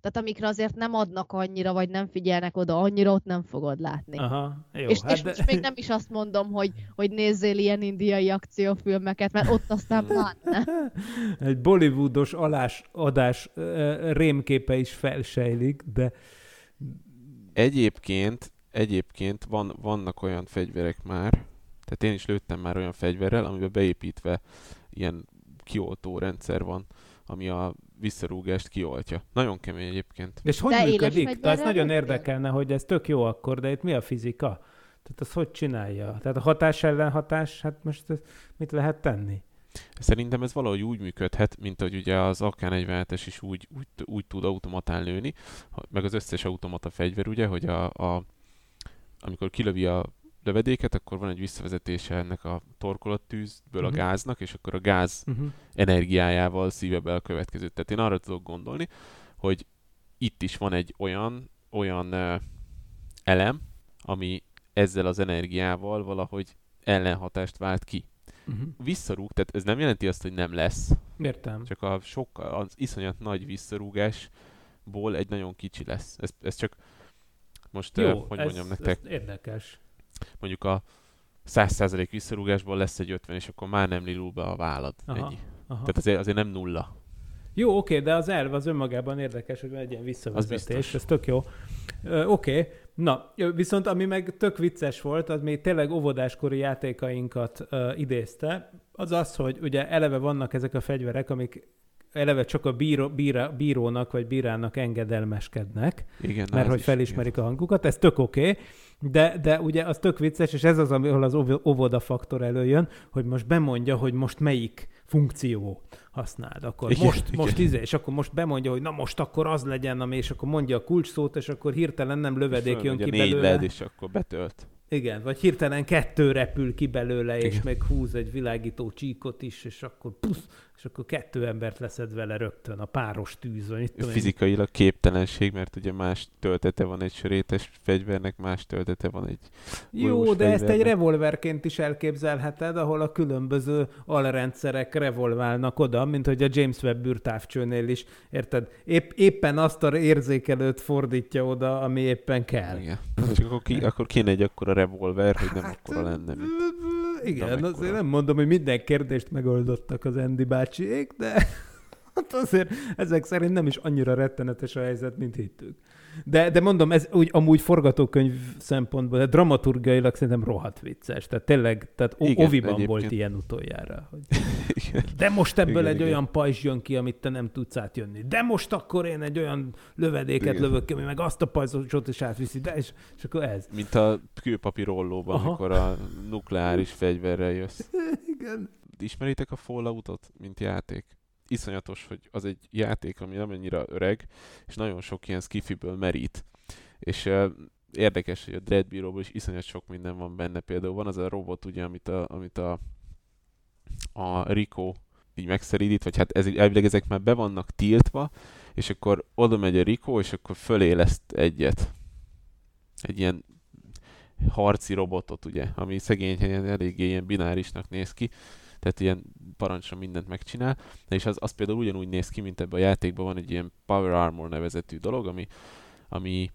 tehát amikre azért nem adnak annyira, vagy nem figyelnek oda annyira, ott nem fogod látni. Aha, jó. és, hát és de... most még nem is azt mondom, hogy, hogy nézzél ilyen indiai akciófilmeket, mert ott aztán látna. Egy bollywoodos alás, adás rémképe is felsejlik, de Egyébként, egyébként van, vannak olyan fegyverek már, tehát én is lőttem már olyan fegyverrel, amiben beépítve ilyen kioltó rendszer van, ami a visszarúgást kioltja. Nagyon kemény egyébként. És hogy De éles működik? De ez nagyon érdekelne, hogy ez tök jó akkor, de itt mi a fizika? Tehát az hogy csinálja? Tehát a hatás ellen hatás, hát most ez mit lehet tenni? Szerintem ez valahogy úgy működhet, mint hogy ugye az AK-47-es is úgy, úgy, úgy tud automatán lőni, meg az összes automata fegyver, ugye, hogy a, a, amikor kilövi a lövedéket, akkor van egy visszavezetése ennek a torkolattűzből Mhm. a gáznak, és akkor a gáz Uh-huh. energiájával szíve be a következőt. Tehát én arra tudok gondolni, hogy itt is van egy olyan, olyan uh, elem, ami ezzel az energiával valahogy ellenhatást vált ki. Uh-huh. Visszarúg, tehát ez nem jelenti azt, hogy nem lesz, Értem. csak a sokkal, az iszonyat nagy visszarúgásból egy nagyon kicsi lesz. Ez, ez csak most, Jó, uh, hogy ez, mondjam nektek, ez érdekes. Mondjuk a 100% visszarúgásból lesz egy 50, és akkor már nem lilul be a vállad. Aha, Ennyi. Aha. Tehát azért, azért nem nulla. Jó, oké, de az elv az önmagában érdekes, hogy van egy ilyen visszavezetés, ez tök jó. Ö, Oké, na, viszont ami meg tök vicces volt, az még tényleg óvodáskori játékainkat ö, idézte, az az, hogy ugye eleve vannak ezek a fegyverek, amik eleve csak a bíró, bírá, bírónak vagy bírának engedelmeskednek, Igen, mert hogy is, felismerik a hangukat, ez tök oké, okay, de, de ugye az tök vicces, és ez az, ahol az óv- óvoda faktor előjön, hogy most bemondja, hogy most melyik funkció használd. Akkor Igen, most, igen. most izé, és akkor most bemondja, hogy na most akkor az legyen, ami, és akkor mondja a kulcsszót, és akkor hirtelen nem lövedék jön Fölmegy ki négy belőle. led, és akkor betölt. Igen, vagy hirtelen kettő repül ki belőle, és Igen. meg húz egy világító csíkot is, és akkor pusz, és akkor kettő embert leszed vele rögtön a páros tűz, vagy mit tudom én. Fizikailag képtelenség, mert ugye más töltete van egy sörétes fegyvernek, más töltete van egy Jó, de ezt egy fegyvernek. revolverként is elképzelheted, ahol a különböző alrendszerek revolválnak oda, mint hogy a James Webb űrtávcsőnél is, érted? Épp, éppen azt a érzékelőt fordítja oda, ami éppen kell. Igen. És akkor, ki, akkor kéne egy akkora revolver, hogy nem akkora lenne, mint... Igen, Na, azért nem mondom, hogy minden kérdést megoldottak az Andy bácsiék, de hát azért ezek szerint nem is annyira rettenetes a helyzet, mint hittük. De, de mondom, ez úgy amúgy forgatókönyv szempontból, de dramaturgiailag szerintem rohadt vicces. Tehát tényleg, tehát Igen, Oviban egyébként. volt ilyen utoljára. Hogy Igen. de most ebből Igen, egy igen. olyan pajzs jön ki, amit te nem tudsz átjönni. De most akkor én egy olyan lövedéket Igen. lövök ki, ami meg azt a pajzsot is átviszi. De és, és akkor ez. Mint a kőpapír ollóban, Aha. amikor a nukleáris fegyverrel jössz. Igen. Ismeritek a Falloutot, mint játék? Iszonyatos, hogy az egy játék, ami nem annyira öreg, és nagyon sok ilyen skifiből merít. És uh, érdekes, hogy a Dread Bureau-ból is iszonyat sok minden van benne. Például van az a robot, ugye, amit a, amit a, a Rico így megszeridít, vagy hát ez, elvileg ezek már be vannak tiltva, és akkor oda megy a Rico, és akkor föléleszt egyet. Egy ilyen harci robotot, ugye, ami szegény helyen eléggé ilyen binárisnak néz ki, tehát ilyen parancsra mindent megcsinál, és az, az például ugyanúgy néz ki, mint ebben a játékban van egy ilyen Power Armor nevezetű dolog, ami, ami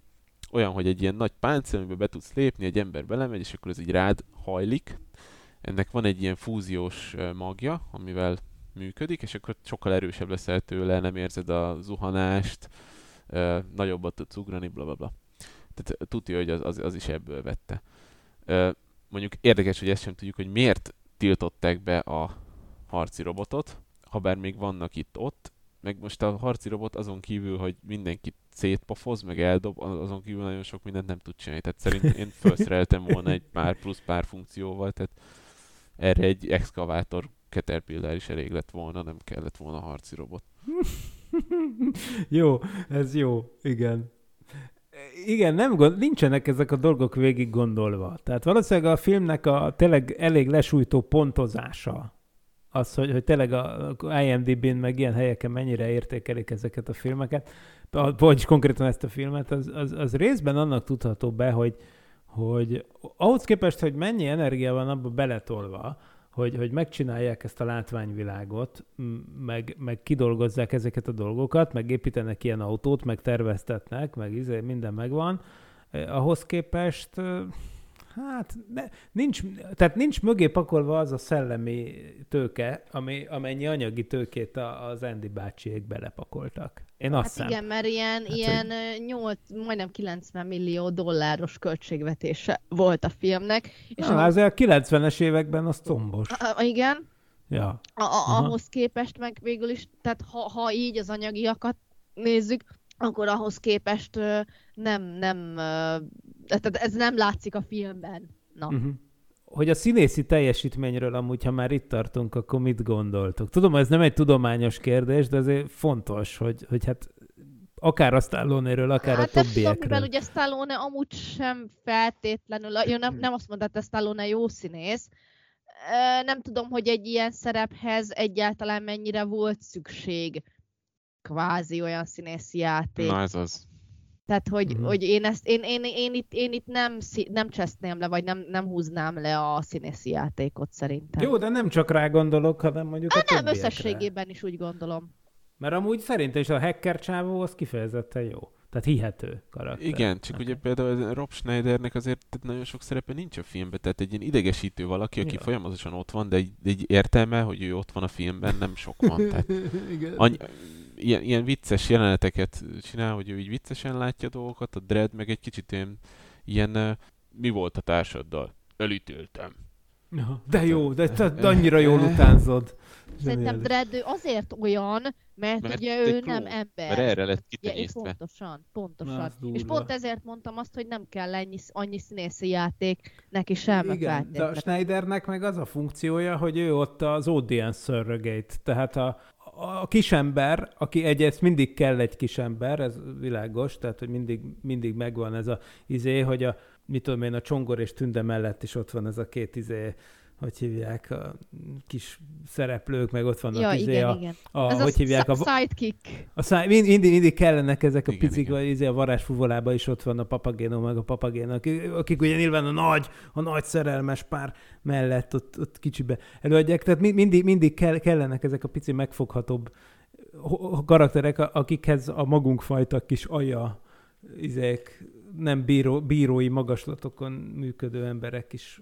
olyan, hogy egy ilyen nagy páncél, amiben be tudsz lépni, egy ember belemegy, és akkor ez így rád hajlik. Ennek van egy ilyen fúziós magja, amivel működik, és akkor sokkal erősebb leszel tőle, nem érzed a zuhanást, nagyobbat tudsz ugrani, bla bla bla. Tehát tudja, hogy az, az, az is ebből vette. Ö, mondjuk érdekes, hogy ezt sem tudjuk, hogy miért tiltották be a harci robotot, ha bár még vannak itt-ott, meg most a harci robot azon kívül, hogy mindenkit szétpofoz, meg eldob, azon kívül nagyon sok mindent nem tud csinálni. Tehát szerintem én felszereltem volna egy pár plusz pár funkcióval, tehát erre egy exkavátor Caterpillar is elég lett volna, nem kellett volna harci robot. jó, ez jó, igen. Igen, nem gond, nincsenek ezek a dolgok végig gondolva. Tehát valószínűleg a filmnek a tényleg elég lesújtó pontozása, az, hogy, hogy tényleg a IMDb-n meg ilyen helyeken mennyire értékelik ezeket a filmeket, vagy konkrétan ezt a filmet, az, az, az részben annak tudható be, hogy, hogy ahhoz képest, hogy mennyi energia van abba beletolva, hogy, hogy megcsinálják ezt a látványvilágot, meg, meg kidolgozzák ezeket a dolgokat, meg építenek ilyen autót, meg terveztetnek, meg izé, minden megvan, eh, ahhoz képest eh, Hát ne, nincs, tehát nincs mögé pakolva az a szellemi tőke, ami, amennyi anyagi tőkét az Andy bácsiék belepakoltak. Én azt Hát igen, mert ilyen, Hát, ilyen 8, majdnem 90 millió dolláros költségvetése volt a filmnek. És Na, azért a 90-es években az combos. a, a, igen, Ja. a, a, ahhoz képest meg végül is, tehát ha, ha így az anyagiakat nézzük, akkor ahhoz képest nem, nem, tehát ez nem látszik a filmben. Na. Uh-huh. Hogy a színészi teljesítményről amúgy, ha már itt tartunk, akkor mit gondoltok? Tudom, ez nem egy tudományos kérdés, de azért fontos, hogy, hogy hát akár a Stallone-ről, akár hát a többiekről. mivel ugye Stallone amúgy sem feltétlenül, jó, nem, nem azt mondta, hogy Stallone jó színész, nem tudom, hogy egy ilyen szerephez egyáltalán mennyire volt szükség kvázi olyan színészi játék. Na ez az. Tehát, hogy, uh-huh. hogy én, ezt, én, én, én, itt, én itt nem, nem cseszném le, vagy nem, nem húznám le a színészi játékot szerintem. Jó, de nem csak rá gondolok, hanem mondjuk a hát nem, többiekre. összességében is úgy gondolom. Mert amúgy szerintem is a hacker csávó az kifejezetten jó. Tehát hihető karakter. Igen, csak ugye például Rob Schneidernek azért nagyon sok szerepe nincs a filmben, tehát egy ilyen idegesítő valaki, aki Ja. folyamatosan ott van, de egy, de egy értelme, hogy ő ott van a filmben, nem sok van. Tehát Igen. Any- ilyen, ilyen vicces jeleneteket csinál, hogy ő így viccesen látja dolgokat, a Dread meg egy kicsit ilyen, ilyen mi volt a társaddal? Elítéltem. De jó, de, te, de annyira jól utánzod. Szerintem Zseniális. Dredd ő azért olyan, mert, Mert ugye ő klón. nem ember. Mert erre lett Ugye, és kitenyésztve. pontosan, Na, pontosan. az és pont ezért mondtam azt, hogy nem kell ennyi, annyi színészi játék neki sem Igen, de a. Schneidernek meg az a funkciója, hogy ő ott az audience surrogate, tehát a, a kisember, aki egyrészt mindig kell egy kisember, ez világos, tehát hogy mindig, mindig megvan ez a izé, hogy a, mit tudom én, a Csongor és Tünde mellett is ott van ez a két izé, hogy hívják, a kis szereplők, meg ott vannak Ja, izé igen, a, igen. a, Ez hogy a, hívják, a, a sidekick. a száj, mind- mindig, mindig kellenek ezek a Igen, picik, igen. vagy izé a varázsfuvolában is ott van a papagéno, meg a papagéno, akik, akik ugye nyilván a nagy, a nagy szerelmes pár mellett ott, ott kicsibe előadják. Tehát mi- mindig, mindig kell, kellenek ezek a pici megfoghatóbb karakterek, a- akikhez a magunk fajta kis aja, izék, nem bíró, bírói magaslatokon működő emberek is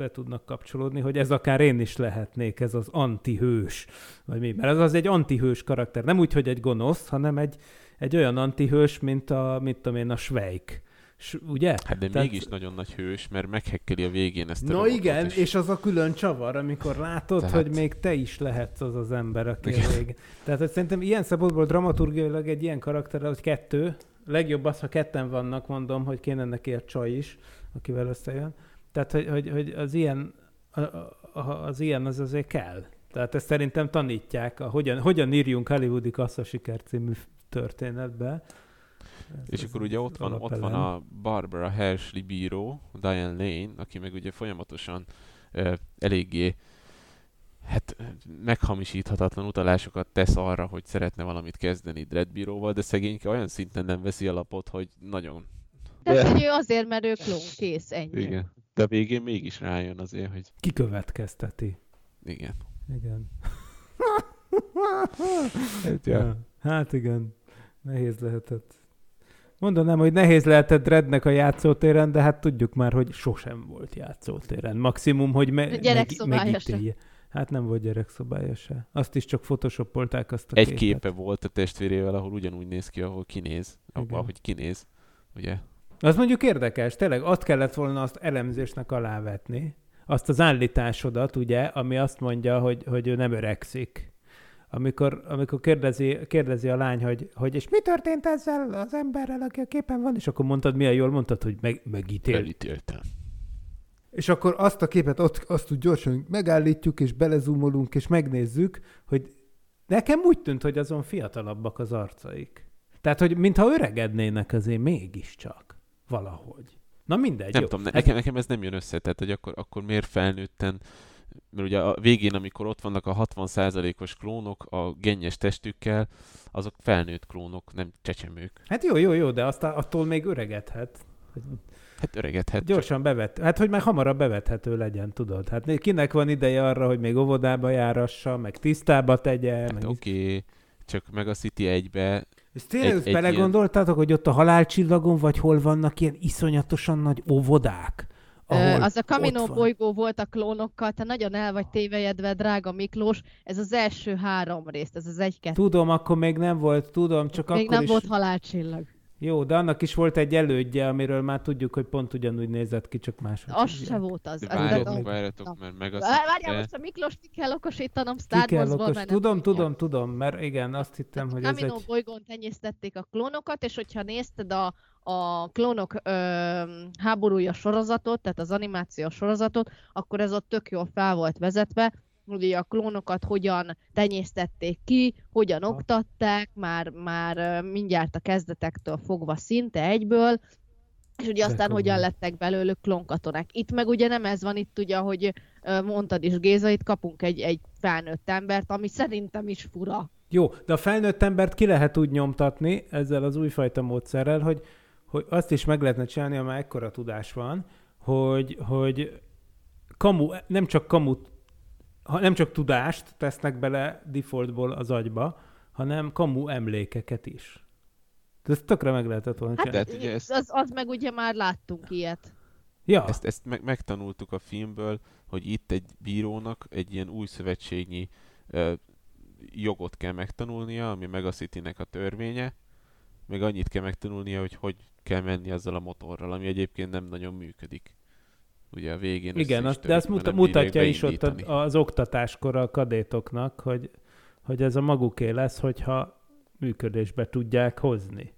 be tudnak kapcsolódni, hogy ez akár én is lehetnék, ez az antihős, vagy mi. Mert az az egy antihős karakter. Nem úgy, hogy egy gonosz, hanem egy, egy olyan antihős, mint a, mit tudom én, a Schweik. S, ugye? Hát de Tehát- mégis nagyon nagy hős, mert meghekkeli a végén ezt a Na igen, is. és az a külön csavar, amikor látod, Tehát- hogy még te is lehetsz az az ember, aki elég. Tehát hogy szerintem ilyen szempontból dramaturgiailag egy ilyen karakter, hogy kettő, legjobb az, ha ketten vannak, mondom, hogy kéne neki egy csaj is, akivel összejön. Tehát, hogy, hogy, hogy az ilyen, az ilyen az azért kell. Tehát ezt szerintem tanítják, a, hogyan, hogyan írjunk hollywoodi kasszasiker című történetbe. Ez- És akkor ugye ott van, ott van a Barbara Hershey bíró, Diane Lane, aki meg ugye folyamatosan ö, eléggé hát meghamisíthatatlan utalásokat tesz arra, hogy szeretne valamit kezdeni Dredd bíróval, de szegényke olyan szinten nem veszi alapot, hogy nagyon... Tehát, hogy ő azért, mert ő klón, kész, ennyi. Igen. De a végén mégis rájön azért, hogy Kikövetkezteti. igen. Igen. Hát, Ja. Hát igen, nehéz lehetett. Mondanám, hogy nehéz lehetett Rednek a játszótéren, de hát tudjuk már, hogy sosem volt játszótéren. Maximum, hogy me- meg, megítélje. Hát nem volt gyerekszobája se. Azt is csak photoshopolták azt a Egy képet. képe volt a testvérével, ahol ugyanúgy néz ki, ahol kinéz. Ahol, ahogy kinéz. Ugye? Az mondjuk érdekes, tényleg azt kellett volna azt elemzésnek alávetni, azt az állításodat, ugye, ami azt mondja, hogy, hogy ő nem öregszik. amikor, amikor kérdezi, kérdezi a lány, hogy, hogy és mi történt ezzel az emberrel, aki a képen van, és akkor mondtad, milyen jól mondtad, hogy meg, megítél. Elítéltem. És akkor azt a képet ott, azt úgy gyorsan megállítjuk, és belezumolunk, és megnézzük, hogy nekem úgy tűnt, hogy azon fiatalabbak az arcaik. Tehát, hogy mintha öregednének azért mégiscsak. Valahogy. Na mindegy. Nem jó. tudom, ne, nekem, nekem ez nem jön össze, tehát hogy akkor, akkor miért felnőtten, mert ugye a végén, amikor ott vannak a 60%-os klónok a gennyes testükkel, azok felnőtt klónok, nem csecsemők. Hát jó, jó, jó, de aztán attól még öregedhet. Hát öregedhet. Gyorsan bevet, hát hogy már hamarabb bevethető legyen, tudod. Hát kinek van ideje arra, hogy még óvodába járassa, meg tisztába tegye, Hát meg oké, okay. csak meg a City 1-be És tényleg Egy- egy, egy belegondoltátok, hogy ott a halálcsillagon, vagy hol vannak ilyen iszonyatosan nagy óvodák? Ahol az a van. bolygó volt a klónokkal, te nagyon el vagy tévejedve, drága Miklós. Ez az első három részt, ez az egy-kettő. Tudom, akkor még nem volt, tudom, csak Még akkor nem is... volt halálcsillag. Jó, de annak is volt egy elődje, amiről már tudjuk, hogy pont ugyanúgy nézett ki, csak máshogy. Az se volt az. Várjatok, várjatok, mert meg az... Vár- Várjál, most a Miklós ki kell okosítanom Ki Star kell Wars-ból, okos... Tudom, tudom, tudom, mert igen, azt hittem, hogy ez egy... bolygón tenyésztették a klónokat, és hogyha nézted a, a klónok ö, háborúja sorozatot, tehát az animációs sorozatot, akkor ez ott tök jól fel volt vezetve, hogy a klónokat hogyan tenyésztették ki, hogyan oktatták, már, már mindjárt a kezdetektől fogva szinte egyből, és ugye aztán hogyan lettek belőlük klónkatonák. Itt meg ugye nem ez van, itt ugye, ahogy mondtad is Géza, itt kapunk egy, egy felnőtt embert, ami szerintem is fura. Jó, de a felnőtt embert ki lehet úgy nyomtatni ezzel az újfajta módszerrel, hogy, hogy azt is meg lehetne csinálni, ha már ekkora tudás van, hogy, hogy kamu, nem csak kamut, ha nem csak tudást tesznek bele defaultból az agyba, hanem kamu emlékeket is. De ezt tökre meg lehetett volna Hát De hát ugye ezt- az, az meg ugye már láttunk ilyet. Ja, Ezt, ezt meg, megtanultuk a filmből, hogy itt egy bírónak egy ilyen új szövetségnyi ö, jogot kell megtanulnia, ami meg a City-nek a törvénye, meg annyit kell megtanulnia, hogy hogy kell menni azzal a motorral, ami egyébként nem nagyon működik. Ugye a végén igen, azt, de azt muta, mutatja is ott az oktatáskor a kadétoknak, hogy, hogy ez a maguké lesz, hogyha működésbe tudják hozni.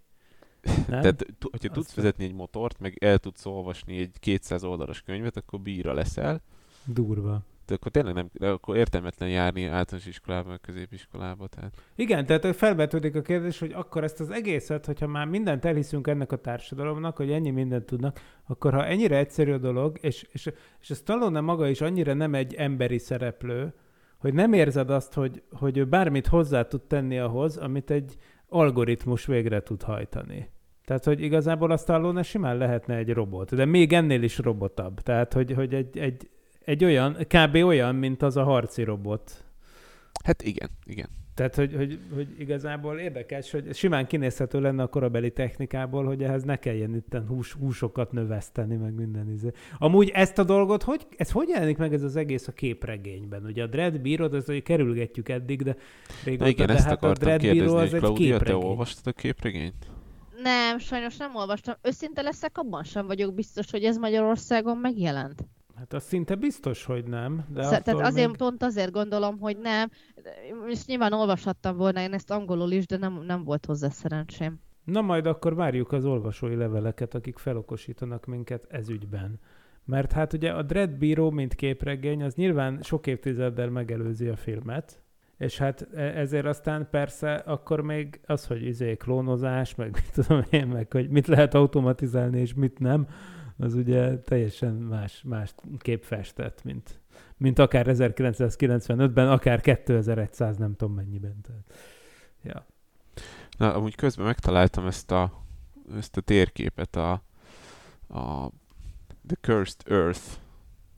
Nem? Tehát, hogyha Azt tudsz vezetni egy motort, meg el tudsz olvasni egy 200 oldalas könyvet, akkor bíra leszel, Durva. De akkor tényleg nem, de akkor értelmetlen járni általános iskolába, meg középiskolába, tehát Igen, tehát felvetődik a kérdés, hogy akkor ezt az egészet, hogyha már mindent elhiszünk ennek a társadalomnak, hogy ennyi mindent tudnak, akkor ha ennyire egyszerű a dolog, és, és, és a Stallone maga is annyira nem egy emberi szereplő, hogy nem érzed azt, hogy, hogy ő bármit hozzá tud tenni ahhoz, amit egy algoritmus végre tud hajtani. Tehát, hogy igazából a Stallone simán lehetne egy robot, de még ennél is robotabb. Tehát, hogy, hogy egy, egy, egy olyan, kb. olyan, mint az a harci robot, hát igen, igen. tehát, hogy, hogy, hogy igazából érdekes, hogy simán kinézhető lenne a korabeli technikából, hogy ehhez ne kelljen itt hús, húsokat növeszteni, meg minden izé. Amúgy ezt a dolgot, hogy, ez hogy jelenik meg ez az egész a képregényben? Ugye a Dread bírod, ezt hogy kerülgetjük eddig, de régóta, igen, de ezt hát a Dread bíró hogy az egy Claudia, te képregény. olvastad a képregényt? Nem, sajnos nem olvastam. Őszinte leszek, abban sem vagyok biztos, hogy ez Magyarországon megjelent. Hát az szinte biztos, hogy nem. De Sz- Tehát azért, még... pont azért gondolom, hogy nem. És nyilván olvashattam volna én ezt angolul is, de nem, nem volt hozzá szerencsém. Na majd akkor várjuk az olvasói leveleket, akik felokosítanak minket ez ügyben. Mert hát ugye a Dread bíró, mint képregény, az nyilván sok évtizeddel megelőzi a filmet, és hát e- ezért aztán persze akkor még az, hogy izé klónozás, meg mit tudom én, meg hogy mit lehet automatizálni és mit nem, az ugye teljesen más, más kép festett, mint, mint akár 1995-ben, akár 2100 nem tudom mennyiben. Tehát, ja. Na, amúgy közben megtaláltam ezt a, ezt a térképet, a, a The Cursed Earth,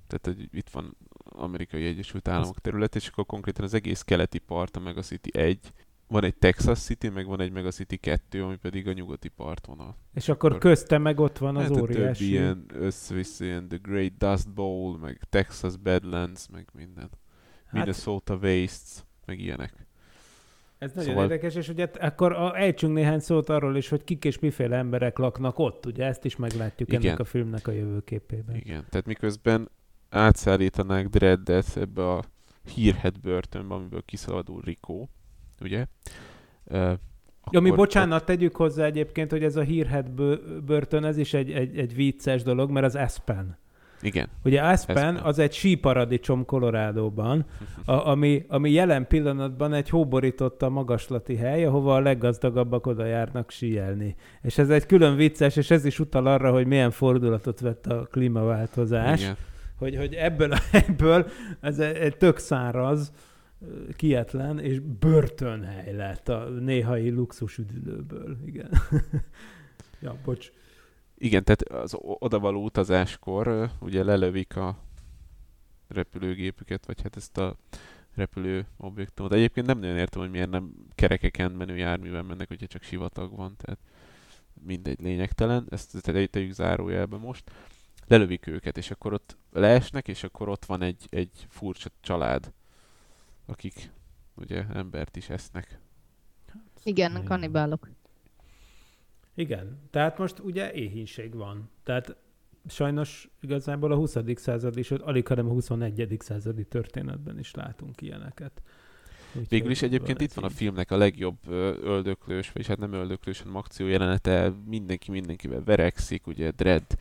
tehát hogy itt van Amerikai Egyesült Államok terület, és akkor konkrétan az egész keleti part, a Megacity 1, van egy Texas City, meg van egy Megacity 2, ami pedig a nyugati partvonal. És akkor Akkor- közte meg ott van az hát óriási... ilyen össze-vissza, ilyen The Great Dust Bowl, meg Texas Badlands, meg minden. hát, Minnesota Wastes, meg ilyenek. ez nagyon szóval- érdekes, és ugye akkor a, ejtsünk néhány szót arról is, hogy kik és miféle emberek laknak ott, ugye ezt is meglátjuk Igen. ennek a filmnek a jövőképében. Igen, tehát miközben átszállítanák Dreddet ebbe a hírhet börtönbe, amiből kiszabadul Rico, ugye? Ö, Ami akkor bocsánat, tegyük hozzá egyébként, hogy ez a hírhet börtön, ez is egy, egy, egy vicces dolog, mert az Aspen. ott- Igen. Ugye Aspen, Aspen. az egy síparadicsom Colorado-ban, a, ami, ami jelen pillanatban egy hóborította magaslati hely, ahova a leggazdagabbak oda járnak síelni. És ez egy külön vicces, és ez is utal arra, hogy milyen fordulatot vett a klímaváltozás. Igen. hogy, hogy ebből, ebből ez egy, egy tök száraz, kietlen és börtönhely lett a néhai luxus üdülőből. Igen. ja, bocs. Igen, tehát az odavaló utazáskor ugye lelövik a repülőgépüket, vagy hát ezt a repülő objektumot. Egyébként nem nagyon értem, hogy miért nem kerekeken menő járművel mennek, hogyha csak sivatag van, tehát mindegy lényegtelen. Ezt te- tegyük zárójelbe most. Lelövik őket, és akkor ott leesnek, és akkor ott van egy, egy furcsa család, akik ugye embert is esznek. Igen, kannibálok. Igen, tehát most ugye éhínség van. Tehát sajnos igazából a 20. század is, alig hanem a 21. századi történetben is látunk ilyeneket. Úgyhogy Végül is egyébként itt van a filmnek a legjobb öldöklős, vagyis hát nem öldöklős, hanem akció jelenete, mindenki mindenkivel verekszik, ugye Dredd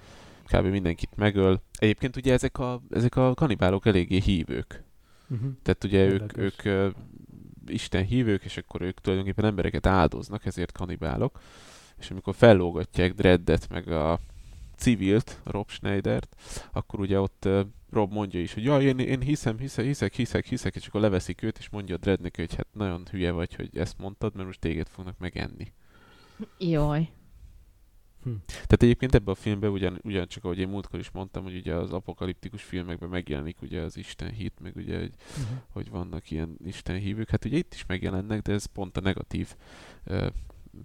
kb. mindenkit megöl. Egyébként ugye ezek a, ezek a kanibálok eléggé hívők. Uh-huh. Tehát ugye ők, Érdekes. ők ö, Isten hívők, és akkor ők tulajdonképpen embereket áldoznak, ezért kanibálok. És amikor fellógatják Dreddet, meg a civilt, Rob Schneidert, akkor ugye ott ö, Rob mondja is, hogy jaj, én, én hiszem, hiszek, hiszek, hiszek, hiszek, és akkor leveszik őt, és mondja a Dredd neki, hogy hát nagyon hülye vagy, hogy ezt mondtad, mert most téged fognak megenni. Jaj. Tehát egyébként ebben a filmben ugyan, ugyancsak, ahogy én múltkor is mondtam, hogy ugye az apokaliptikus filmekben megjelenik ugye az Isten hit, meg ugye, hogy, Uh-huh. hogy vannak ilyen Isten hívők. Hát ugye itt is megjelennek, de ez pont a negatív ö,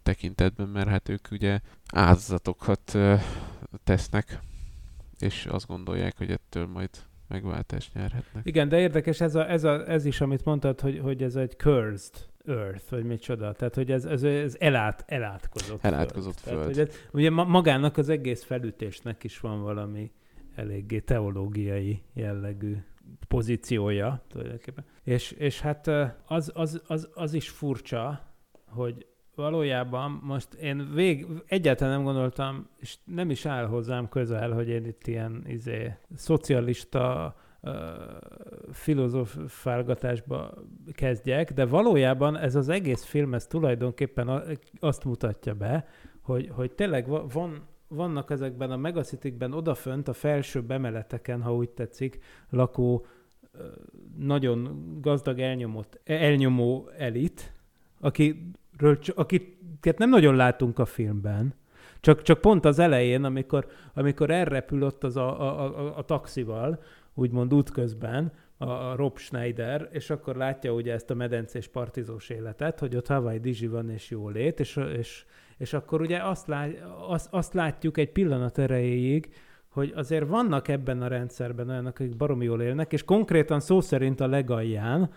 tekintetben, mert hát ők ugye áldozatokat ö, tesznek, és azt gondolják, hogy ettől majd megváltást nyerhetnek. Igen, de érdekes ez, a, ez, a, ez is, amit mondtad, hogy, hogy ez egy cursed earth, vagy micsoda. Tehát, hogy ez, ez, ez elát, elátkozott Elátkozott föld. föld. Tehát, hogy ez, ugye ma, magának az egész felütésnek is van valami eléggé teológiai jellegű pozíciója tulajdonképpen. És, és hát az, az, az, az is furcsa, hogy valójában most én vég, egyáltalán nem gondoltam, és nem is áll hozzám közel, hogy én itt ilyen izé, szocialista filozofálgatásba kezdjek, de valójában ez az egész film, ez tulajdonképpen azt mutatja be, hogy, hogy tényleg va- van, vannak ezekben a megacitikben odafönt a felsőbb emeleteken, ha úgy tetszik, lakó nagyon gazdag elnyomott, elnyomó elit, akiről, akiket nem nagyon látunk a filmben, csak, csak pont az elején, amikor, amikor elrepül ott az a, a, a, a taxival, úgymond útközben, a, Rob Schneider, és akkor látja ugye ezt a medencés partizós életet, hogy ott Hawaii Dizsi van és jólét, és, és, és akkor ugye azt, lát, azt, azt látjuk egy pillanat erejéig, hogy azért vannak ebben a rendszerben olyanok, akik baromi jól élnek, és konkrétan szó szerint a legalján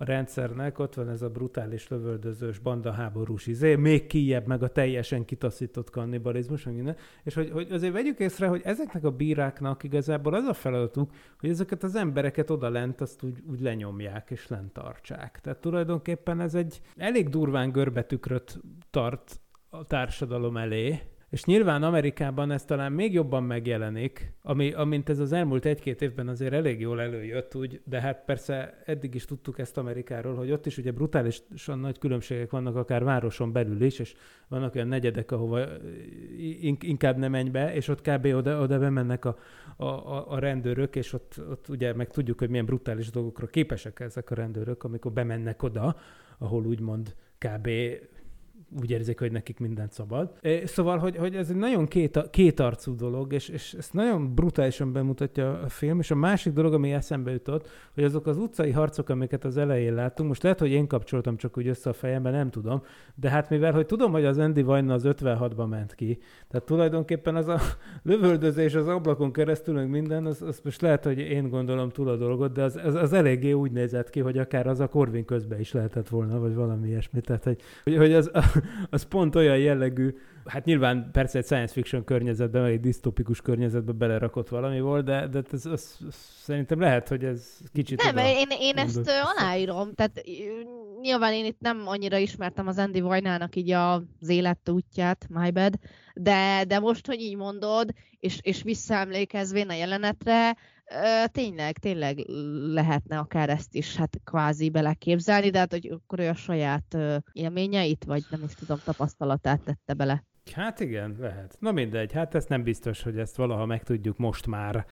a rendszernek ott van ez a brutális lövöldözős bandaháborús izé, még kijebb meg a teljesen kitaszított kannibalizmus, meg minden. és hogy, hogy azért vegyük észre, hogy ezeknek a bíráknak igazából az a feladatuk, hogy ezeket az embereket oda lent azt úgy, úgy lenyomják és lent tartsák. Tehát tulajdonképpen ez egy elég durván görbetükröt tart a társadalom elé, és nyilván Amerikában ez talán még jobban megjelenik, ami, amint ez az elmúlt egy-két évben azért elég jól előjött úgy, de hát persze eddig is tudtuk ezt Amerikáról, hogy ott is ugye brutálisan nagy különbségek vannak akár városon belül is, és vannak olyan negyedek, ahova in- inkább nem menj be, és ott kb. oda, oda bemennek a, a, a rendőrök, és ott, ott ugye meg tudjuk, hogy milyen brutális dolgokra képesek ezek a rendőrök, amikor bemennek oda, ahol úgymond kb úgy érzik, hogy nekik mindent szabad. É, Szóval, hogy, hogy ez egy nagyon két, kétarcú dolog, és, és ezt nagyon brutálisan bemutatja a film, és a másik dolog, ami eszembe jutott, hogy azok az utcai harcok, amiket az elején láttunk, most lehet, hogy én kapcsoltam csak úgy össze a fejembe, nem tudom, de hát mivel, hogy tudom, hogy az Andy Vajna az 56-ba ment ki, tehát tulajdonképpen az a lövöldözés az ablakon keresztül, meg minden, az, az most lehet, hogy én gondolom túl a dolgot, de az, az, az eléggé úgy nézett ki, hogy akár az a Corvin közben is lehetett volna, vagy valami ilyesmi. Tehát, hogy, hogy az, az pont olyan jellegű hát nyilván persze egy science fiction környezetben, vagy egy disztopikus környezetben belerakott valami volt, de, de ez, az, az, szerintem lehet, hogy ez kicsit... Nem, oda én, én ezt mondott. aláírom, tehát nyilván én itt nem annyira ismertem az Andy Vajnának így az életútját, my bad, de, de most, hogy így mondod, és, és visszaemlékezvén a jelenetre, tényleg, tényleg lehetne akár ezt is hát kvázi beleképzelni, de hát hogy akkor ő a saját élményeit, vagy nem is tudom, tapasztalatát tette bele. Hát igen, lehet. Na mindegy, hát ezt nem biztos, hogy ezt valaha megtudjuk most már.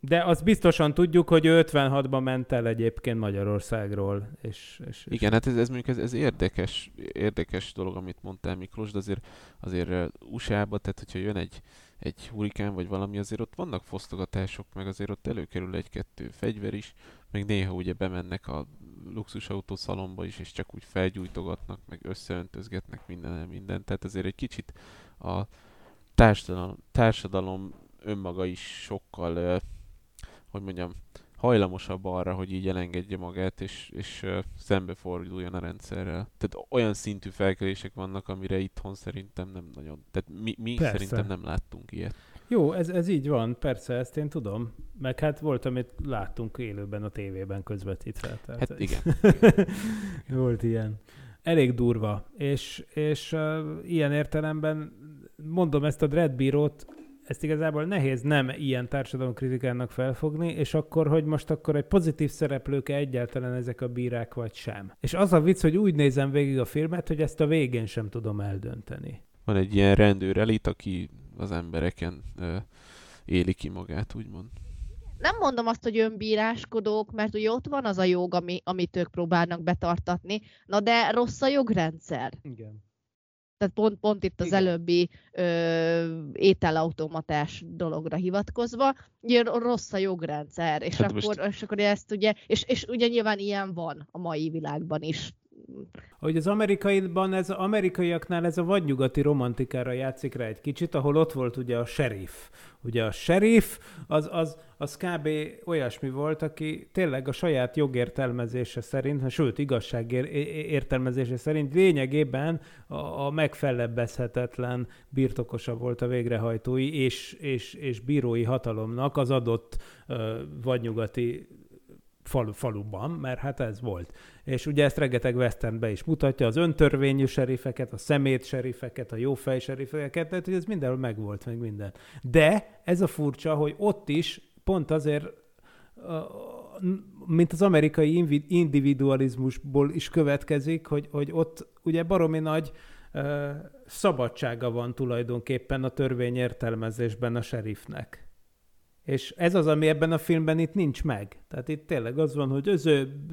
De azt biztosan tudjuk, hogy ő 56-ban ment el egyébként Magyarországról. És, és, és Igen, hát ez, ez mondjuk ez, ez érdekes, érdekes dolog, amit mondtál Miklós, de azért, azért USA-ba, tehát hogyha jön egy, egy hurikán vagy valami, azért ott vannak fosztogatások, meg azért ott előkerül egy-kettő fegyver is, meg néha ugye bemennek a luxusautó szalomba is, és csak úgy felgyújtogatnak, meg összeöntözgetnek minden minden. Tehát azért egy kicsit a társadalom, társadalom önmaga is sokkal, hogy mondjam, hajlamosabb arra, hogy így elengedje magát, és, és szembeforduljon a rendszerrel. Tehát olyan szintű felkelések vannak, amire itthon szerintem nem nagyon. Tehát mi, mi Persze. szerintem nem láttunk ilyet. Jó, ez, ez így van, persze, ezt én tudom. Meg hát volt, amit láttunk élőben a tévében közvetítve. Tehát Hát igen. Volt ilyen. Elég durva. És, és uh, ilyen értelemben mondom ezt a dreadbírót, ezt igazából nehéz nem ilyen társadalomkritikának felfogni, és akkor, hogy most akkor egy pozitív szereplők egyáltalán ezek a bírák, vagy sem. És az a vicc, hogy úgy nézem végig a filmet, hogy ezt a végén sem tudom eldönteni. Van egy ilyen rendőr elit, aki az embereken uh, éli ki magát, úgymond. Nem mondom azt, hogy önbíráskodók, mert ugye ott van az a jog, ami, amit ők próbálnak betartatni, na de rossz a jogrendszer. Igen. Tehát pont, pont itt az Igen. előbbi ö, ételautomatás dologra hivatkozva, ugye rossz a jogrendszer, és, Hát akkor, most- és akkor ezt ugye, és, és ugye nyilván ilyen van a mai világban is. Hogy az amerikaiban, ez amerikaiaknál ez a vadnyugati romantikára játszik rá egy kicsit, ahol ott volt ugye a sheriff. Ugye a sheriff az, az, az kb. olyasmi volt, aki tényleg a saját jogértelmezése szerint, sőt igazság értelmezése szerint lényegében a, a megfellebbezhetetlen birtokosa volt a végrehajtói és, és, és bírói hatalomnak az adott uh, vadnyugati falu, faluban, mert hát ez volt. És ugye ezt rengeteg westernbe is mutatja, az öntörvényű serifeket, a szemét serifeket, a jófej serifeket, tehát hogy ez mindenhol megvolt, meg minden. De ez a furcsa, hogy ott is pont azért mint az amerikai individualizmusból is következik, hogy, hogy ott ugye baromi nagy szabadsága van tulajdonképpen a törvény értelmezésben a serifnek. És ez az, ami ebben a filmben itt nincs meg. Tehát itt tényleg az van, hogy öző,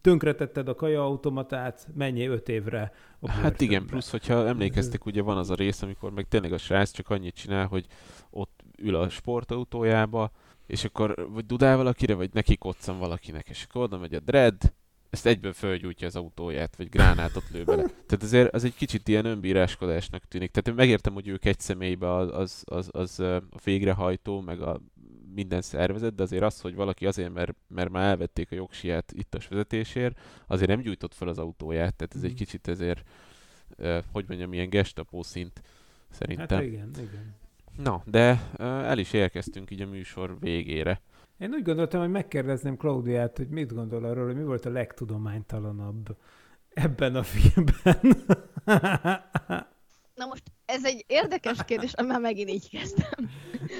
tönkretetted a kajaautomatát, menjél öt évre a Hát igen, börtönbe. plusz, hogyha emlékeztek, ugye van az a rész, amikor meg tényleg a srác csak annyit csinál, hogy ott ül a sportautójába, és akkor vagy dudál valakire, vagy neki koccan valakinek, és akkor oda megy a dread, ezt egyből fölgyújtja az autóját, vagy gránátot lő bele. Tehát azért az egy kicsit ilyen önbíráskodásnak tűnik. Tehát én megértem, hogy ők egy személybe az, az, az, az a végrehajtó, meg a minden szervezet, de azért az, hogy valaki azért, mert, mert már elvették a jogsiát ittas vezetésért, azért nem gyújtott fel az autóját, tehát ez egy Mhm. kicsit ezért, hogy mondjam, ilyen gestapó szint szerintem. Hát igen, igen. Na, de el is érkeztünk így a műsor végére. Én úgy gondoltam, hogy megkérdezném Klaudiát, hogy mit gondol arról, hogy mi volt a legtudománytalanabb ebben a filmben. Na most ez egy érdekes kérdés, már megint így kezdtem.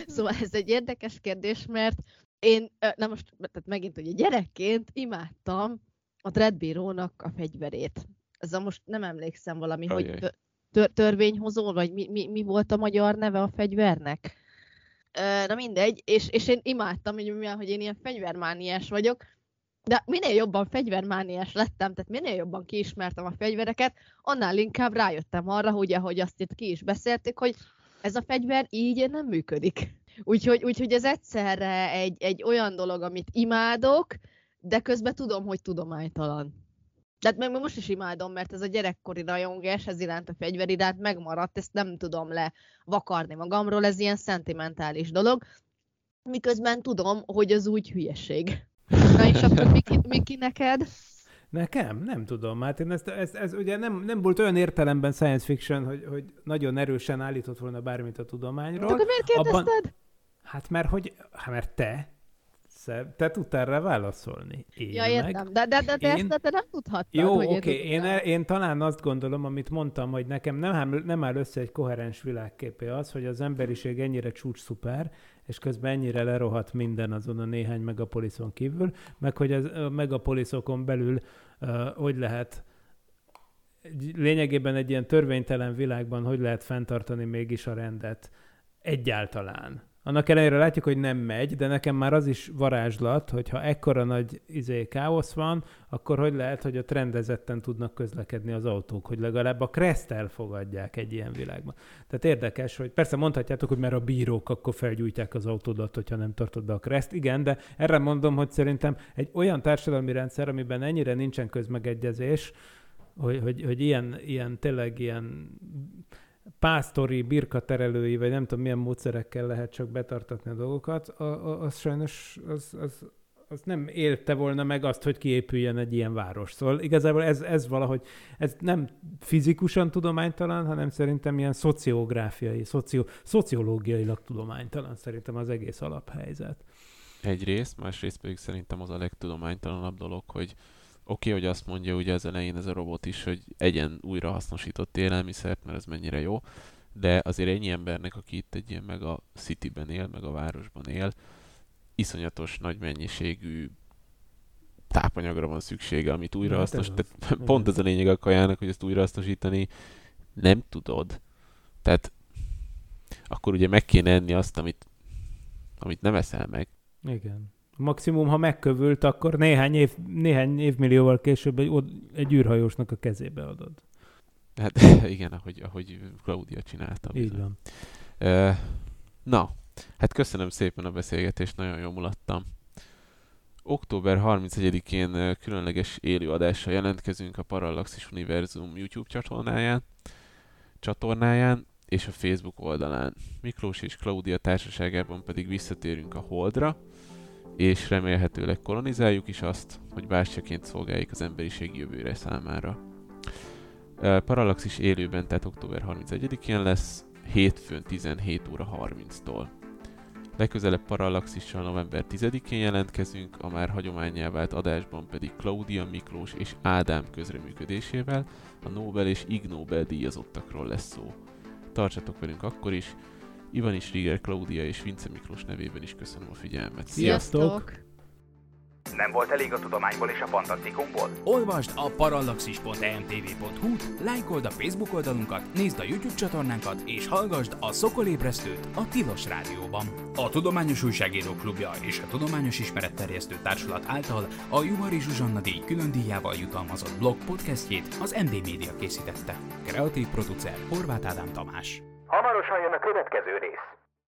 Szóval ez egy érdekes kérdés, mert én, na most, tehát megint ugye gyerekként imádtam a dreadbírónak a fegyverét. Ez a most nem emlékszem valami, hogy Ajaj. tör- törvényhozó, vagy mi, mi, mi volt a magyar neve a fegyvernek? Na mindegy, és, és én imádtam, hogy mivel, hogy én ilyen fegyvermániás vagyok, de minél jobban fegyvermániás lettem, tehát minél jobban kiismertem a fegyvereket, annál inkább rájöttem arra, hogy ahogy azt itt ki is beszéltük, hogy ez a fegyver így nem működik. Úgyhogy, úgyhogy ez egyszerre egy, egy olyan dolog, amit imádok, de közben tudom, hogy tudománytalan. Tehát meg most is imádom, mert ez a gyerekkori rajongás, ez iránt a fegyver iránt megmaradt, ezt nem tudom levakarni magamról, ez ilyen szentimentális dolog. Miközben tudom, hogy az úgy hülyeség. Na és akkor Miki, Miki neked? Nekem? Nem tudom. Hát én ezt, ezt, ez ugye nem, nem volt olyan értelemben science fiction, hogy, hogy nagyon erősen állított volna bármit a tudományról. De akkor miért kérdezted? Hát mert hogy, hát mert te, te, te tudtál rá válaszolni. Én Ja, meg. értem. De, de, de, de Én- ezt te nem tudhattad, Jó, hogy oké, okay. én, tudtál. én talán azt gondolom, amit mondtam, hogy nekem nem, áll- nem áll össze egy koherens világképé az, hogy az emberiség ennyire csúcs szuper, és közben ennyire lerohadt minden azon a néhány megapoliszon kívül, meg hogy az, a megapoliszokon belül uh, hogy lehet lényegében egy ilyen törvénytelen világban hogy lehet fenntartani mégis a rendet egyáltalán. Annak ellenére látjuk, hogy nem megy, de nekem már az is varázslat, hogyha ekkora nagy izé, káosz van, akkor hogy lehet, hogy ott rendezetten tudnak közlekedni az autók, hogy legalább a kreszt elfogadják egy ilyen világban. Tehát érdekes, hogy persze mondhatjátok, hogy mert a bírók akkor felgyújtják az autódat, hogyha nem tartod be a kreszt. Igen, de erre mondom, hogy szerintem egy olyan társadalmi rendszer, amiben ennyire nincsen közmegegyezés, hogy, hogy, hogy ilyen, ilyen tényleg ilyen pásztori, birkaterelői, vagy nem tudom milyen módszerekkel lehet csak betartatni a dolgokat, a, az sajnos az, az, az nem élte volna meg azt, hogy kiépüljen egy ilyen város. Szóval igazából ez, ez valahogy, ez nem fizikusan tudománytalan, hanem szerintem ilyen szociográfiai, szocio, szociológiailag tudománytalan szerintem az egész alaphelyzet. Egyrészt, másrészt pedig szerintem az a legtudománytalanabb dolog, hogy oké, okay, hogy azt mondja ugye az elején ez a robot is, hogy egyen újrahasznosított élelmiszert, mert ez mennyire jó, de azért ennyi embernek, aki itt egy ilyen meg a cityben él, meg a városban él, iszonyatos nagy mennyiségű tápanyagra van szüksége, amit újrahasznos... hát az. Tehát pont ez a lényeg a kajának, hogy ezt újrahasznosítani nem tudod. Tehát akkor ugye meg kéne enni azt, amit, amit nem eszel meg. Igen. Maximum, ha megkövült, akkor néhány, év, néhány évmillióval később egy, egy űrhajósnak a kezébe adod. Hát igen, ahogy, ahogy Claudia csinálta. Így van. Ö, na, hát köszönöm szépen a beszélgetést, nagyon jól mulattam. Október 31-én ö, különleges élőadással jelentkezünk a Parallaxis Univerzum YouTube csatornáján, csatornáján és a Facebook oldalán. Miklós és Claudia társaságában pedig visszatérünk a Holdra, és remélhetőleg kolonizáljuk is azt, hogy bástyaként szolgáljuk az emberiség jövőre számára. Parallaxis élőben, tehát október 31-én lesz, hétfőn 17 óra 30-tól. Legközelebb Parallaxissal november 10-én jelentkezünk, a már hagyományá vált adásban pedig Claudia Miklós és Ádám közreműködésével a Nobel és Ig Nobel díjazottakról lesz szó. Tartsatok velünk akkor is, Ivan is Rieger, Claudia és Vince Miklós nevében is köszönöm a figyelmet. Sziasztok! Nem volt elég a tudományból és a fantasztikumból? Olvasd a parallaxis.emtv.hu, lájkold a Facebook oldalunkat, nézd a YouTube csatornánkat, és hallgasd a Szokolébresztőt a Tilos Rádióban. A Tudományos Újságíró Klubja és a Tudományos Ismeretterjesztő Társulat által a Juhari Zsuzsanna díj külön díjával jutalmazott blog podcastjét az MD Media készítette. Kreatív producer Horváth Ádám Tamás. Hamarosan jön a következő rész.